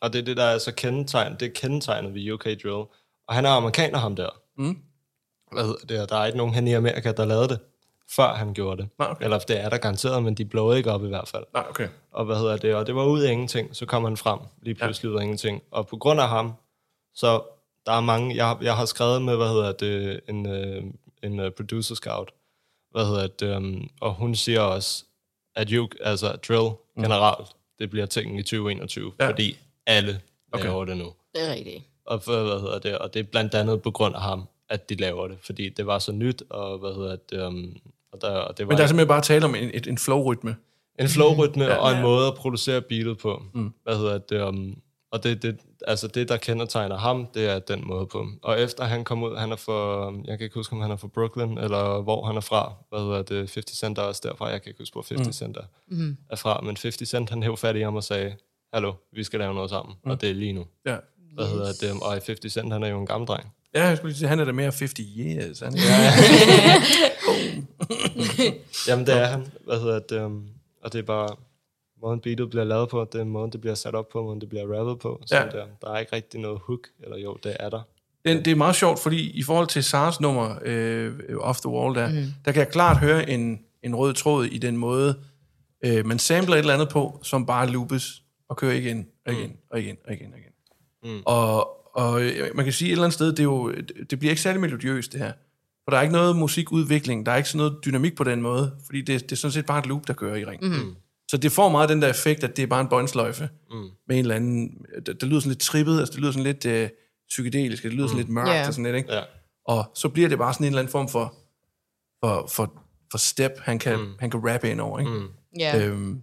og det er det, der er så kendetegn, det er kendetegnet ved UK Drill, og han er amerikaner, ham der. Mm. Hvad hedder det, og der er ikke nogen hen i Amerika, der lavede det, før han gjorde det. Nej, okay. Eller det er der garanteret, men de blåede ikke op i hvert fald. Nej, okay. Og hvad hedder det, og det var ud af ingenting, så kom han frem, lige pludselig ja. ud af ingenting. Og på grund af ham, så der er mange, jeg, jeg har skrevet med, hvad hedder det, en, øh, en uh, producer scout, hvad hedder det, um, og hun siger også, at you, altså drill generelt, det bliver ting i 2021, Mm. Ja. ja. fordi alle Okay. laver det nu. Det er rigtigt. Og, for, hvad hedder det, og det er blandt andet på grund af ham, at de laver det, fordi det var så nyt, og hvad hedder det, um, og, der, og det var Men der er simpelthen bare tale om en, et, en flow-rytme. en flowrytme Ja. ja, og en måde at producere beatet på. Mm. Mm. Hvad hedder det? Um, og det, det, altså det, der kendetegner ham, det er den måde på. Og efter han kom ud, han er for, jeg kan ikke huske, om han er fra Brooklyn, eller hvor han er fra. Hvad hedder det? 50 Cent er også derfra. Jeg kan ikke huske, hvor 50 Mm. Cent er, Mhm. er fra. Men 50 Cent, han hævde fat i ham og sagde, hallo, vi skal lave noget sammen. Mm. Og det er lige nu. Ja. Hvad Yes. hedder det? Og 50 Cent, han er jo en gammel dreng. Ja, jeg skulle lige sige, han er da mere 50 years. Han er, Jamen, det er han. Hvad hedder det? Og det er bare måden beatet bliver lavet på, det er måden, det bliver sat op på, måden, det bliver rappet på. Så Ja. der, der er ikke rigtig noget hook, eller jo, det er der. det, det er meget sjovt, fordi i forhold til Sars nummer, øh, Off the Wall, der, mm. der kan jeg klart høre en, en rød tråd i den måde, øh, man samler et eller andet på, som bare loopes og kører igen og igen og igen og igen og igen. Mm. Og, og øh, man kan sige et eller andet sted, det, er jo, det bliver ikke særlig melodiøst det her. For der er ikke noget musikudvikling, der er ikke sådan noget dynamik på den måde, fordi det, det er sådan set bare et loop, der kører i ring. Mm. Så det får meget den der effekt, at det er bare en båndsløjfe mm. med en eller anden, det, det lyder sådan lidt trippet, altså det lyder sådan lidt øh, psykedelisk, det lyder sådan lidt mørkt Ja. og sådan lidt, ikke? Ja. Og så bliver det bare sådan en eller anden form for, for, for, for step, han kan, mm. han kan rappe ind over, ikke? Mm. Ja. Øhm,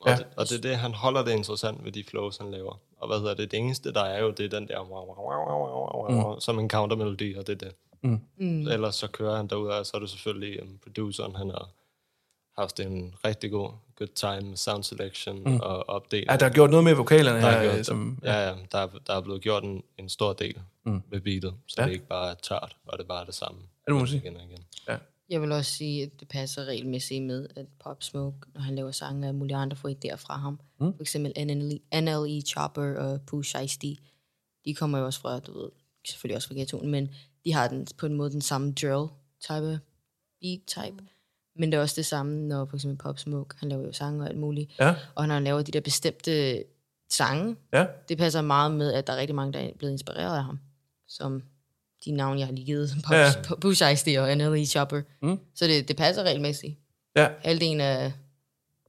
Og, Ja. det, og det er det, han holder det interessant ved de flows, han laver. Og hvad hedder det? Det eneste, der er jo, det er den der, wow, wow, wow, wow, wow, wow, som en countermelodi, og det er det. Mm. Mm. Ellers så kører han derud, og så er det selvfølgelig um, produceren, han har haft en rigtig god good time med sound selection mm. og opdeling. ja, der er gjort noget med vokalerne der her, er, øh, gjort, som... ja, ja, der, er, der er blevet gjort en, en stor del Mm. mm. med beatet, så Ja. ja. det ikke bare er tørt, og det er bare det samme. Ja, det sige. Igen og igen. Jeg vil også sige, at det passer regelmæssigt med, at Pop Smoke, når han laver sange, og mulige andre får idéer fra ham. Mm. For eksempel NLE, NLE Chopper og Pooh Shiesty. De kommer jo også fra, du ved, selvfølgelig også fra ghettoen, men de har den, på en måde den samme drill type, beat type. Men det er også det samme, når for eksempel Pop Smoke, han laver jo sange og alt muligt. Ja, Og når han laver de der bestemte sange, ja. det passer meget med, at der er rigtig mange, der er blevet inspireret af ham. Som de navne, jeg har lige givet, Pop, Ja. ja. Push Ice og NLE Chopper. Mm. Så det, det passer regelmæssigt. Ja, Halvdelen af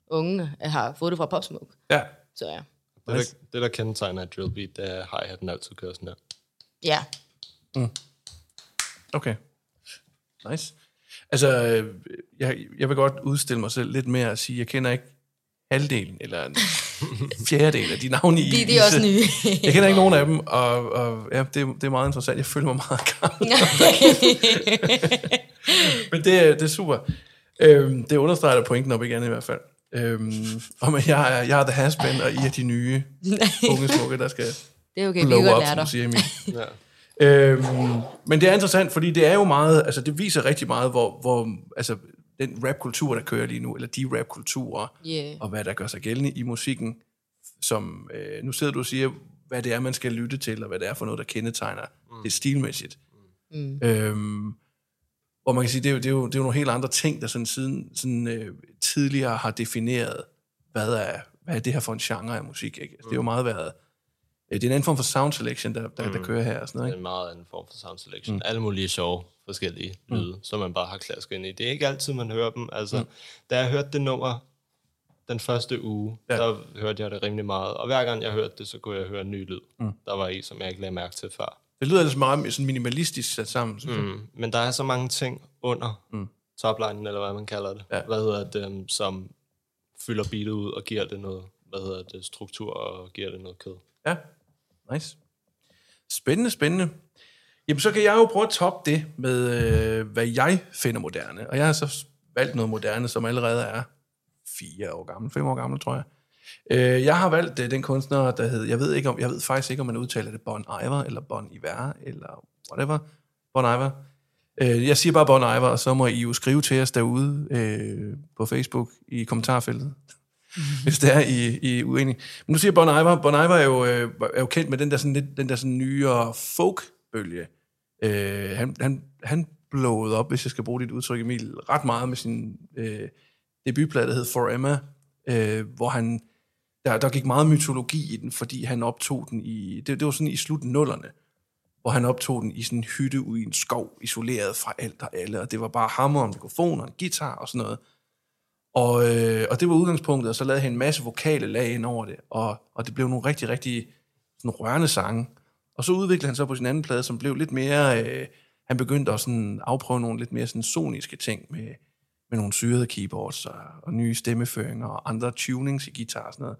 ungene har fået det fra Pop Smoke. ja. Så ja. Det, der, det, der kendetegner et drill beat, det er, at hi-haten altid kører sådan her. Ja, Okay. Nice. Altså, øh, jeg, jeg vil godt udstille mig selv lidt mere og sige, jeg kender ikke halvdelen eller en fjerdedel af de navne i de, de er også nye. Jeg kender ikke nogen af dem, og, og ja, det, det er meget interessant. Jeg føler mig meget gammel. Men det, er- det er super. Øhm, det understreger pointen op igen i hvert fald. Øhm, om at jeg er, jeg er the has og I er de nye unge smukke, der skal det er okay, vi blow kan godt up, lære som siger, Emil. Ja. Øhm, men det er interessant, fordi det er jo meget, altså det viser rigtig meget, hvor, hvor altså den rapkultur, der kører lige nu, eller de rapkulturer, Yeah. og hvad der gør sig gældende i musikken, som, øh, nu sidder du og siger, hvad det er, man skal lytte til, og hvad det er for noget, der kendetegner mm. det stilmæssigt. Mm. Øhm, hvor man kan sige, det er, jo, det, er jo, det er jo nogle helt andre ting, der sådan siden sådan, øh, tidligere har defineret, hvad er, hvad er det her for en genre af musik. Ikke? Altså, Det er jo meget været, øh, det er en anden form for sound selection, der, der, der kører her og sådan noget. Det er Ikke? en meget anden form for sound selection. Mm. Alle mulige sjove forskellige mm. lyde, som man bare har klasket ind i. Det er ikke altid, man hører dem. Altså, mm. Da jeg hørte det nummer den første uge, Ja. der hørte jeg det rimelig meget. Og hver gang jeg hørte det, så kunne jeg høre en ny lyd. Mm. Der var i, som jeg ikke lagde mærke til før. Det lyder ellers meget sådan minimalistisk sat sammen. Jeg. Mm. Men der er så mange ting under mm. toplinen, eller hvad man kalder det. Ja. Hvad hedder det, um, som fylder beatet ud og giver det noget, hvad hedder det, struktur og giver det noget kød. Ja, Nice. Spændende, spændende. Jamen, så kan jeg jo prøve at toppe det med, øh, hvad jeg finder moderne. Og jeg har så valgt noget moderne, som allerede er fire år gammel, fem år gammel, tror jeg. Øh, jeg har valgt øh, den kunstner, der hed, jeg ved, ikke om, jeg ved faktisk ikke, om man udtaler det Bon Iver, eller Bon Iver, eller whatever. Bon Iver. Øh, jeg siger bare Bon Iver, og så må I jo skrive til os derude øh, på Facebook i kommentarfeltet, hvis det er, I, I uenig. Men nu siger Bon Iver, Bon Iver er jo, øh, er jo kendt med den der, sådan, lidt, den der sådan nyere folk-bølge. Øh, han, han, han blowede op, hvis jeg skal bruge dit udtryk, Emil, ret meget med sin øh, debutplade, der hed For Emma, øh, hvor han, der, der gik meget mytologi i den, fordi han optog den i, det, det var sådan i slutten nullerne, hvor han optog den i sådan en hytte ude i en skov, isoleret fra alt og alle, og det var bare hammer og mikrofon og en guitar og sådan noget. Og, øh, og det var udgangspunktet, og så lavede han en masse vokale lag ind over det, og, og det blev nogle rigtig, rigtig sådan rørende sange. Og så udviklede han så på sin anden plade, som blev lidt mere, øh, han begyndte at sådan afprøve nogle lidt mere sådan soniske ting med, med nogle syrede keyboards og, og nye stemmeføringer og andre tunings i guitar og sådan noget.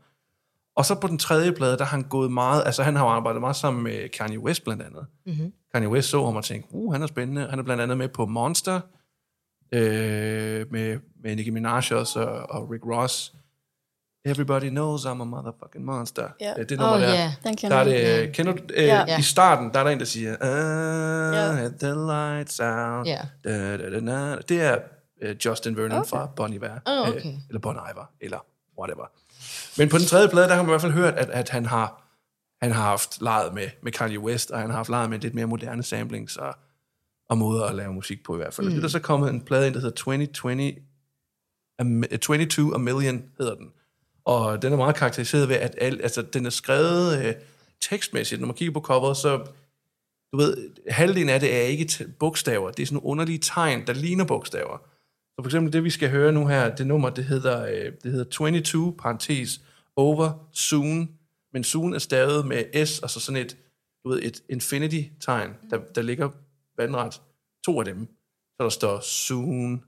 Og så på den tredje plade, der har han gået meget, altså han har jo arbejdet meget sammen med Kanye West blandt andet. Mm-hmm. Kanye West så ham og tænkte, uh, han er spændende. Han er blandt andet med på Monster, øh, med, med Nicki Minaj også, og, og Rick Ross. Everybody knows I'm a motherfucking monster. Øh, Det nummer Oh, der. Den Der er jeg. det, kender du, øh, Ja. i starten, der er der en, der siger, Ja. at the lights out. Ja. Da, da, da, da. Det er uh, Justin Vernon okay. fra Bon Iver. Oh, okay. Øh, eller Bon Iver, eller whatever. Men på den tredje plade, der har man i hvert fald hørt, at, at han har han har haft leget med, med Kanye West, og han har haft leget med lidt mere moderne samplings og, og måder at lave musik på i hvert fald. Mm. Det er der så kommet en plade ind, der hedder 2020, a, mi- 22 A Million hedder den. Og den er meget karakteriseret ved, at al, altså, den er skrevet øh, tekstmæssigt. Når man kigger på coveret, så du ved, halvdelen af det er ikke t- bogstaver. Det er sådan nogle underlige tegn, der ligner bogstaver. Så for eksempel det, vi skal høre nu her, det nummer, det hedder, øh, det hedder 22, parentes, over, soon. Men soon er stavet med S, og så sådan et, du ved, et infinity-tegn, der, der ligger vandret. To af dem. Så der står soon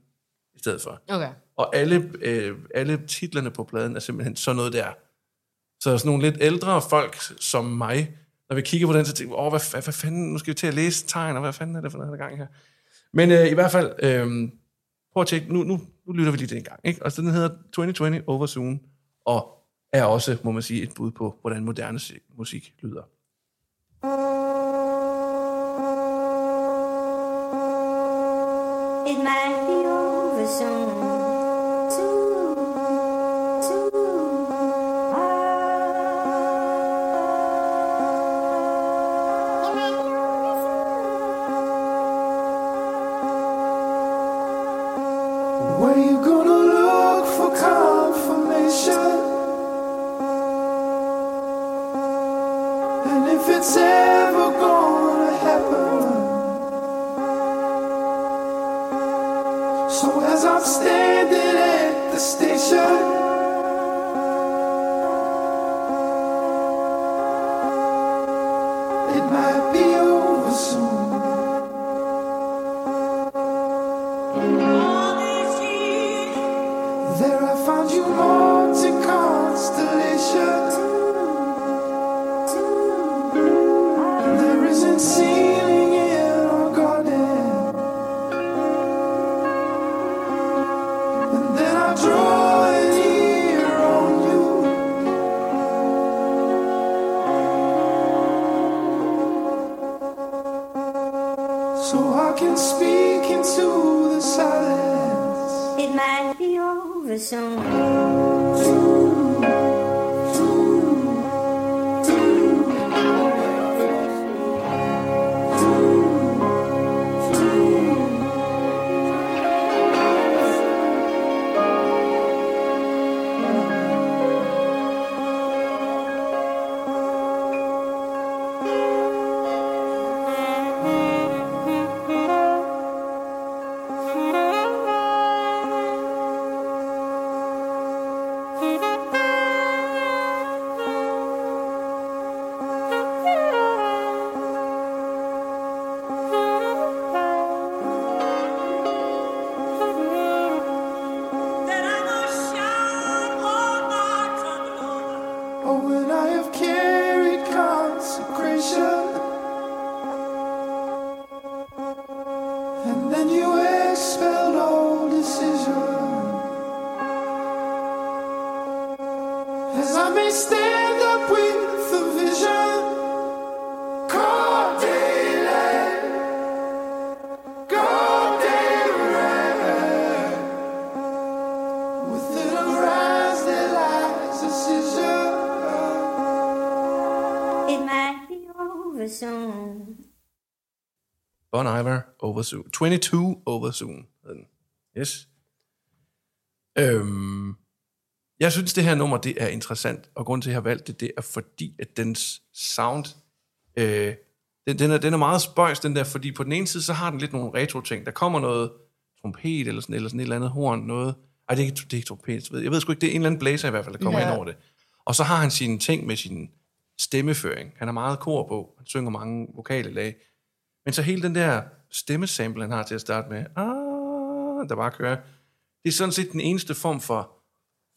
i stedet for. Okay. Og alle, øh, alle titlerne på pladen er simpelthen sådan noget der. Så sådan nogle lidt ældre folk som mig, når vi kigger på den, så tænker vi, åh, hvad, hvad, hvad fanden, nu skal vi til at læse tegn, og hvad fanden er det for noget, der er gang her? Men øh, i hvert fald, øh, prøv at tjekke, nu, nu, nu lytter vi lige det en gang. Ikke? Og så den hedder 2020 Over Soon, og er også, må man sige, et bud på, hvordan moderne si- musik lyder. It might be over soon. Iver over Zoom. 22 over Zoom. hed den. Yes. Øhm, jeg synes, det her nummer, det er interessant, og grunden til, at jeg har valgt det, det er fordi, at dens sound, øh, den, den, er, den er meget spøjs, den der, fordi på den ene side, så har den lidt nogle retro-ting. Der kommer noget trompet, eller sådan, eller sådan et eller andet horn, noget. Ej, det er ikke, det er ikke trompet, jeg ved sgu ikke, det er en eller anden blæser i hvert fald, der kommer ja. ind over det. Og så har han sine ting med sin stemmeføring. Han har meget kor på, han synger mange vokale lag. Men så hele den der stemmesample, han har til at starte med, ah, der bare kører, det er sådan set den eneste form for,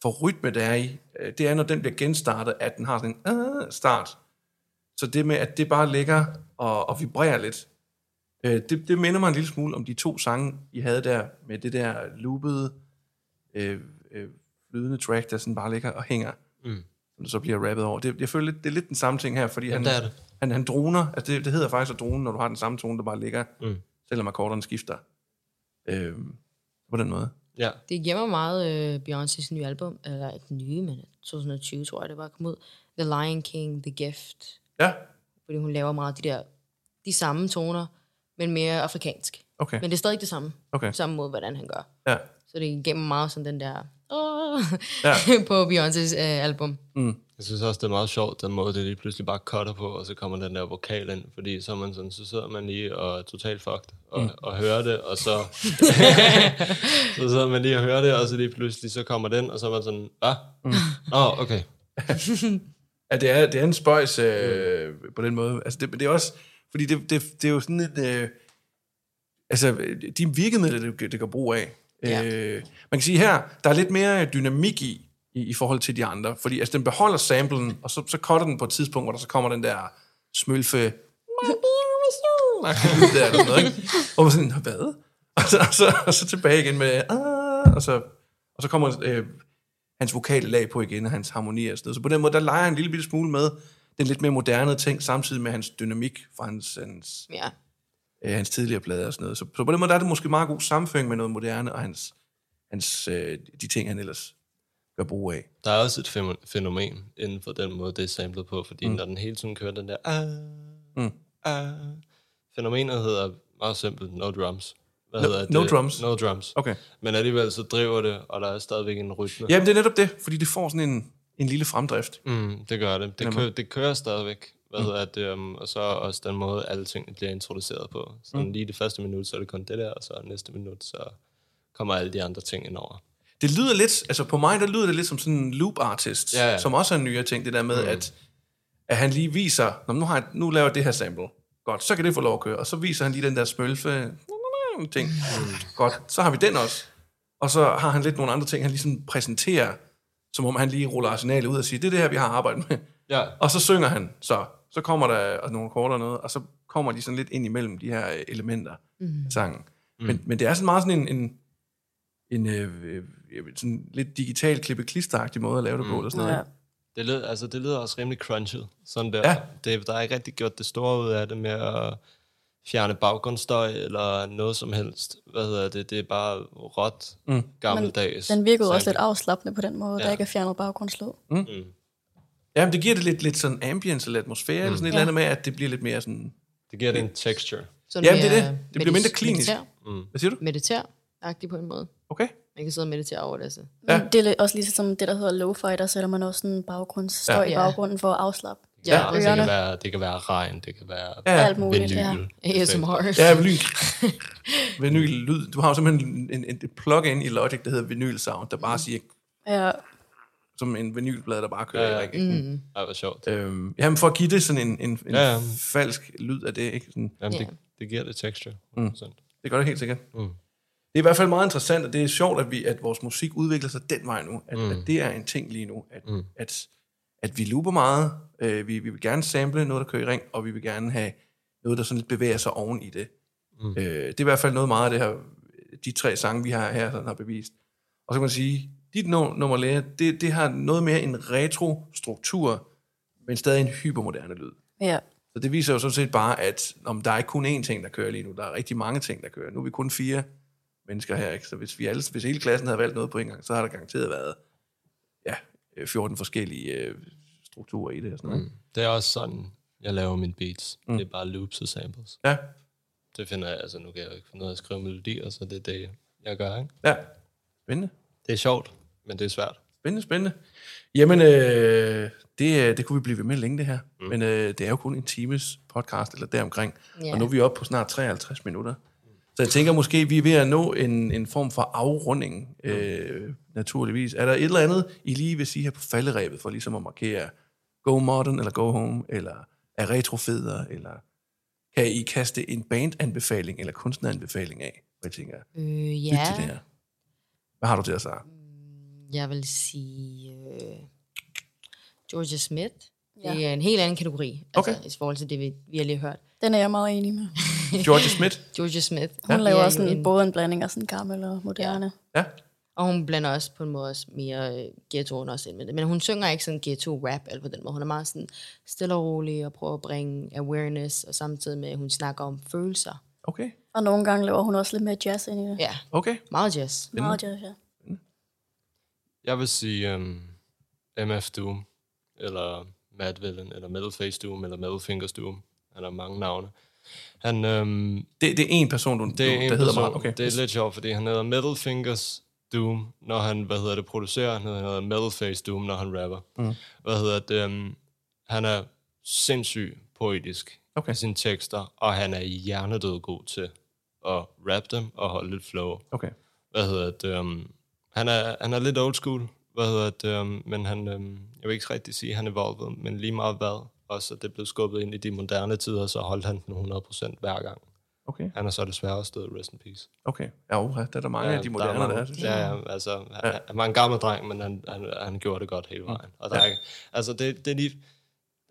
for rytme, der er i. Øh, det er, når den bliver genstartet, at den har sådan en ah, start. Så det med, at det bare ligger og, og vibrerer lidt, øh, det, det minder mig en lille smule om de to sange, I havde der, med det der loopede, øh, øh, flydende track, der sådan bare ligger og hænger, Mm som så bliver rappet over. Det, jeg føler lidt, det er lidt den samme ting her, fordi Jamen, han, det det. han, han droner, altså det, det hedder faktisk at drone, når du har den samme tone, der bare ligger, Mm. selvom akkorderne skifter. Øh, på den måde. Ja. Det gemmer meget øh, Beyoncé's nye album, eller ikke nye, men 2020 tror jeg, det var kommet ud. The Lion King, The Gift. Ja, Fordi hun laver meget de der, de samme toner, men mere afrikansk. okay. Men det er stadig det samme. Okay. Samme måde, hvordan han gør. Ja. Så det gemmer meget sådan den der, åh, Ja. på Beyoncé's øh, album. Jeg synes også, det er meget sjovt, den måde, det lige pludselig bare cutter på, og så kommer den der vokal ind, fordi så, man sådan, så sidder man lige og er totalt fucked og, mm. og hører det, og så, så sidder man lige og hører det, og så lige pludselig så kommer den, og så er man sådan, ah, mm. oh, okay. Ja, det er, det er en spøjs øh, på den måde. Altså, det, det er også, fordi det, det, det er jo sådan et, øh, altså, de virkemidler, det, det gør brug af. Ja. Øh, man kan sige her, der er lidt mere dynamik i, i, i forhold til de andre, fordi altså, den beholder samplen, og så, så cutter den på et tidspunkt, hvor der så kommer den der smølfe, der, eller noget, ikke? Og man sådan, hvad? Og så, og så, og så tilbage igen med, ah, og så, og så kommer øh, hans vokale lag på igen, og hans harmoni og sådan noget. Så på den måde, der leger han en lille bitte smule med den lidt mere moderne ting, samtidig med hans dynamik fra hans, hans, Ja. Øh, hans tidligere plader og sådan noget. Så, så på den måde, der er det måske meget god sammenføring med noget moderne, og hans, hans, øh, de ting, han ellers gør brug af. Der er også et fæno- fænomen inden for den måde, det er samlet på, fordi mm. når den hele tiden kører den der, ah, Mm. ah, fænomenet hedder meget simpelt, no drums. Hvad No- hedder det? no drums? No drums. Okay. Men alligevel så driver det, og der er stadigvæk en rytme. Jamen, det er netop det, fordi det får sådan en, en lille fremdrift. Mm, det gør det. Det, kører, det kører stadigvæk. Hvad mm. hedder det? Um, og så også den måde, alle tingene bliver introduceret på. Så mm. lige det første minut, så er det kun det der, og så næste minut, så kommer alle de andre ting ind over. Det lyder lidt, altså på mig, der lyder det lidt som sådan en loop artist, Ja, ja. som også er en nyere ting, det der med, mm. at, at han lige viser, "Nå, men nu, har jeg, nu laver jeg det her sample. Godt, så kan det få lov at køre. Og så viser han lige den der smølfe ting. Mm. Godt, så har vi den også. Og så har han lidt nogle andre ting, han ligesom præsenterer, som om han lige ruller arsenalet ud og siger, det er det her, vi har arbejdet med. Ja. Og så synger han, så, så kommer der nogle akkorder og noget, og så kommer de sådan lidt ind imellem de her øh, elementer mm. af sangen. Mm. Men, men det er sådan meget sådan en, en, en øh, øh, jeg ved, sådan lidt digital klippe klisteragtig måde at lave det på, eller sådan noget. Ja. Det lyder, altså, det lyder også rimelig crunchet. Sådan der. Ja. Det, der er ikke rigtig gjort det store ud af det med at fjerne baggrundsstøj eller noget som helst. Hvad hedder det? Det er bare råt, mm. gammeldags. Den virkede også lidt afslappende på den måde, ja. Der ikke er fjernet baggrundslyd. Ja, men det giver det lidt, lidt sådan ambience eller atmosfære, mm. eller sådan et Ja. eller andet med, at det bliver lidt mere sådan... Det giver det en texture. Sådan Jamen, det er det. Det bliver mindre klinisk. Mediter, Hvad siger du? mediter på en måde. Okay. Man kan sidde og meditere over det. Så. Ja. Det er også ligesom det, der hedder lo-fi, der sætter man også sådan en baggrundsstøj Ja. ja. i baggrunden for at afslappe. Ja, Ja, det, ørerne. kan være, det kan være regn, det kan være Ja, Alt muligt, vinyl. ja. ASMR. Ja, vinyl. vinyl lyd. Du har jo simpelthen en, en, et plug-in i Logic, der hedder vinyl sound, der bare siger, Ja, som en vinylblad, der bare kører Ja, ja, ja. i ringen. Mm. Ej, hvor sjovt. Øhm, jamen for at give det sådan en, en, en Ja, ja, ja. ja. falsk lyd af det, ikke? Sådan, Jamen, Ja. det, det giver det texture. 100%. Mm. det gør det helt sikkert. Mm. Det er i hvert fald meget interessant, og det er sjovt, at, vi, at vores musik udvikler sig den vej nu. At, mm. at det er en ting lige nu. At, mm. at, at vi looper meget. Øh, vi, vi vil gerne sample noget, der kører i ring, og vi vil gerne have noget, der sådan lidt bevæger sig oven i det. Mm. Øh, det er i hvert fald noget meget af det her, de tre sange, vi har her, sådan har bevist. Og så kan man sige, dit nummer lære, det, det har noget mere en retro-struktur, men stadig en hypermoderne lyd. ja. Så det viser jo sådan set bare, at om der er ikke kun én ting, der kører lige nu. Der er rigtig mange ting, der kører. Nu er vi kun fire mennesker her, ikke? Så hvis, vi alle, hvis hele klassen havde valgt noget på en gang, så har der garanteret været ja, øh, 14 forskellige øh, strukturer i det. Og sådan noget. Mm. Det er også sådan, jeg laver mine beats. Mm. Det er bare loops og samples. Ja, det finder jeg, altså nu kan jeg jo ikke finde ud af at skrive melodier, så det er det, jeg gør, ikke? Ja, spændende. Det er sjovt, men det er svært. Spændende, spændende. Jamen, øh, det, øh, det kunne vi blive ved med længe, det her. Mm. Men øh, det er jo kun en times podcast, eller deromkring. Ja. Og nu er vi oppe på snart 53 minutter. Så jeg tænker måske, vi er ved at nå en, en form for afrunding, øh, naturligvis. Er der et eller andet, I lige vil sige her på falderæbet, for ligesom at markere go modern, eller go home, eller er retrofeder, eller kan I kaste en bandanbefaling, eller kunstneranbefaling af? Hvor jeg tænker, Øh, lyt ja, til det her. Hvad har du til at sige? Jeg vil sige øh, Georgia Smith. Ja. Det er en helt anden kategori, Okay. altså, i forhold til det, vi, vi har lige hørt. Den er jeg meget enig med. Georgia Smith? Georgia Smith. Hun det laver er også jo en, både en blanding af sådan gammel og moderne. Ja. Og hun blander også på en måde også mere øh, ghettoen også ind med det. Men hun synger ikke sådan ghetto-rap eller på den måde. Hun er meget sådan stille og rolig og prøver at bringe awareness, og samtidig med, at hun snakker om følelser. Okay, Og nogle gange laver hun også lidt mere jazz ind i det. Ja, okay. meget jazz. Meget jazz, ja. Jeg vil sige um, MF Doom, eller Mad Villain, eller Metal Face Doom, eller Metal Fingers Doom. Han har mange navne. Han, um, Det, det er en person, du, det du, er en der hedder person, meget. Okay. det er lidt sjovt, fordi han hedder Metal Fingers Doom, når han, hvad hedder det, producerer. Han hedder Metal Face Doom, når han rapper. Mm. Hvad hedder det, um, han er sindssygt poetisk Okay. i sine tekster, og han er hjernedød god til at rappe dem og holde lidt flow. Okay. hvad hedder det, um, han, er, han er lidt old school, hvad hedder det, um, men han, um, jeg vil ikke rigtig sige, at han er evolved, men lige meget hvad, også at det blev skubbet ind i de moderne tider, så holdt han den 100% hver gang. Okay. Han er så desværre også død, rest in peace. Okay. Ja, uha, der er der mange ja, af de moderne, der, der, er, synes jeg. Ja, ja, altså, han, han var en gammel dreng, men han, han, han gjorde det godt hele vejen. Og der er, ikke- altså, det, det er lige,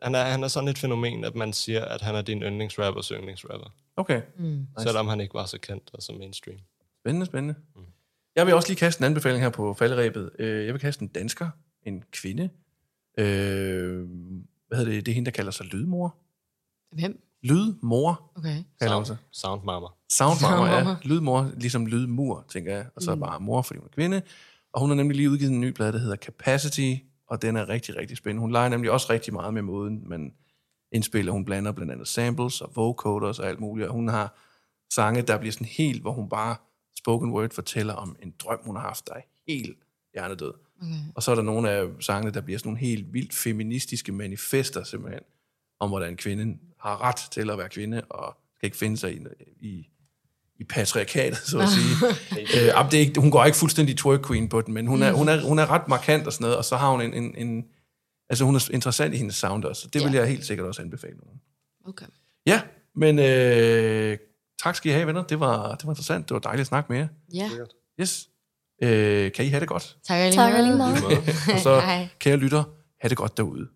han er, han er sådan et fænomen, at man siger, at han er din yndlingsrappers yndlingsrapper. Okay. Mm. Nice. Selvom han ikke var så kendt og så mainstream. Spændende, spændende. Mm. Jeg vil også lige kaste en anbefaling her på falderæbet. Øh, Jeg vil kaste en dansker, en kvinde. Øh, hvad hedder det? Det er hende, der kalder sig lydmor. Hvem? Lydmor Okay. kalder hun Sound, sig. sound mama. Soundmama, ja. Soundmama. Lydmor, ligesom lydmur, tænker jeg. Og så mm. bare mor, fordi hun er kvinde. Og hun har nemlig lige udgivet en ny plade, der hedder Capacity, og den er rigtig, rigtig spændende. Hun leger nemlig også rigtig meget med måden, men indspiller. Hun blander blandt andet samples og vocoders og alt muligt. Og hun har sange, der bliver sådan helt, hvor hun bare spoken word fortæller om en drøm, hun har haft, der er helt hjernedød. Okay. Og så er der nogle af sangene, der bliver sådan nogle helt vildt feministiske manifester simpelthen, om hvordan kvinden har ret til at være kvinde, og skal ikke finde sig i, i, i patriarkatet, så at sige. øh, det er ikke, hun går ikke fuldstændig twerk queen på den, men hun er, hun er, hun er ret markant og sådan noget, og så har hun en, en, en altså hun er interessant i hendes sound også, så det vil Ja. jeg helt sikkert også anbefale nogen. Okay. Ja, men øh, tak skal I have, venner. Det var, det var interessant. Det var dejligt at snakke med jer. Ja, Yes. Øh, kan I have det godt? tak Tak lige meget. Og så, kære lytter, have det godt derude.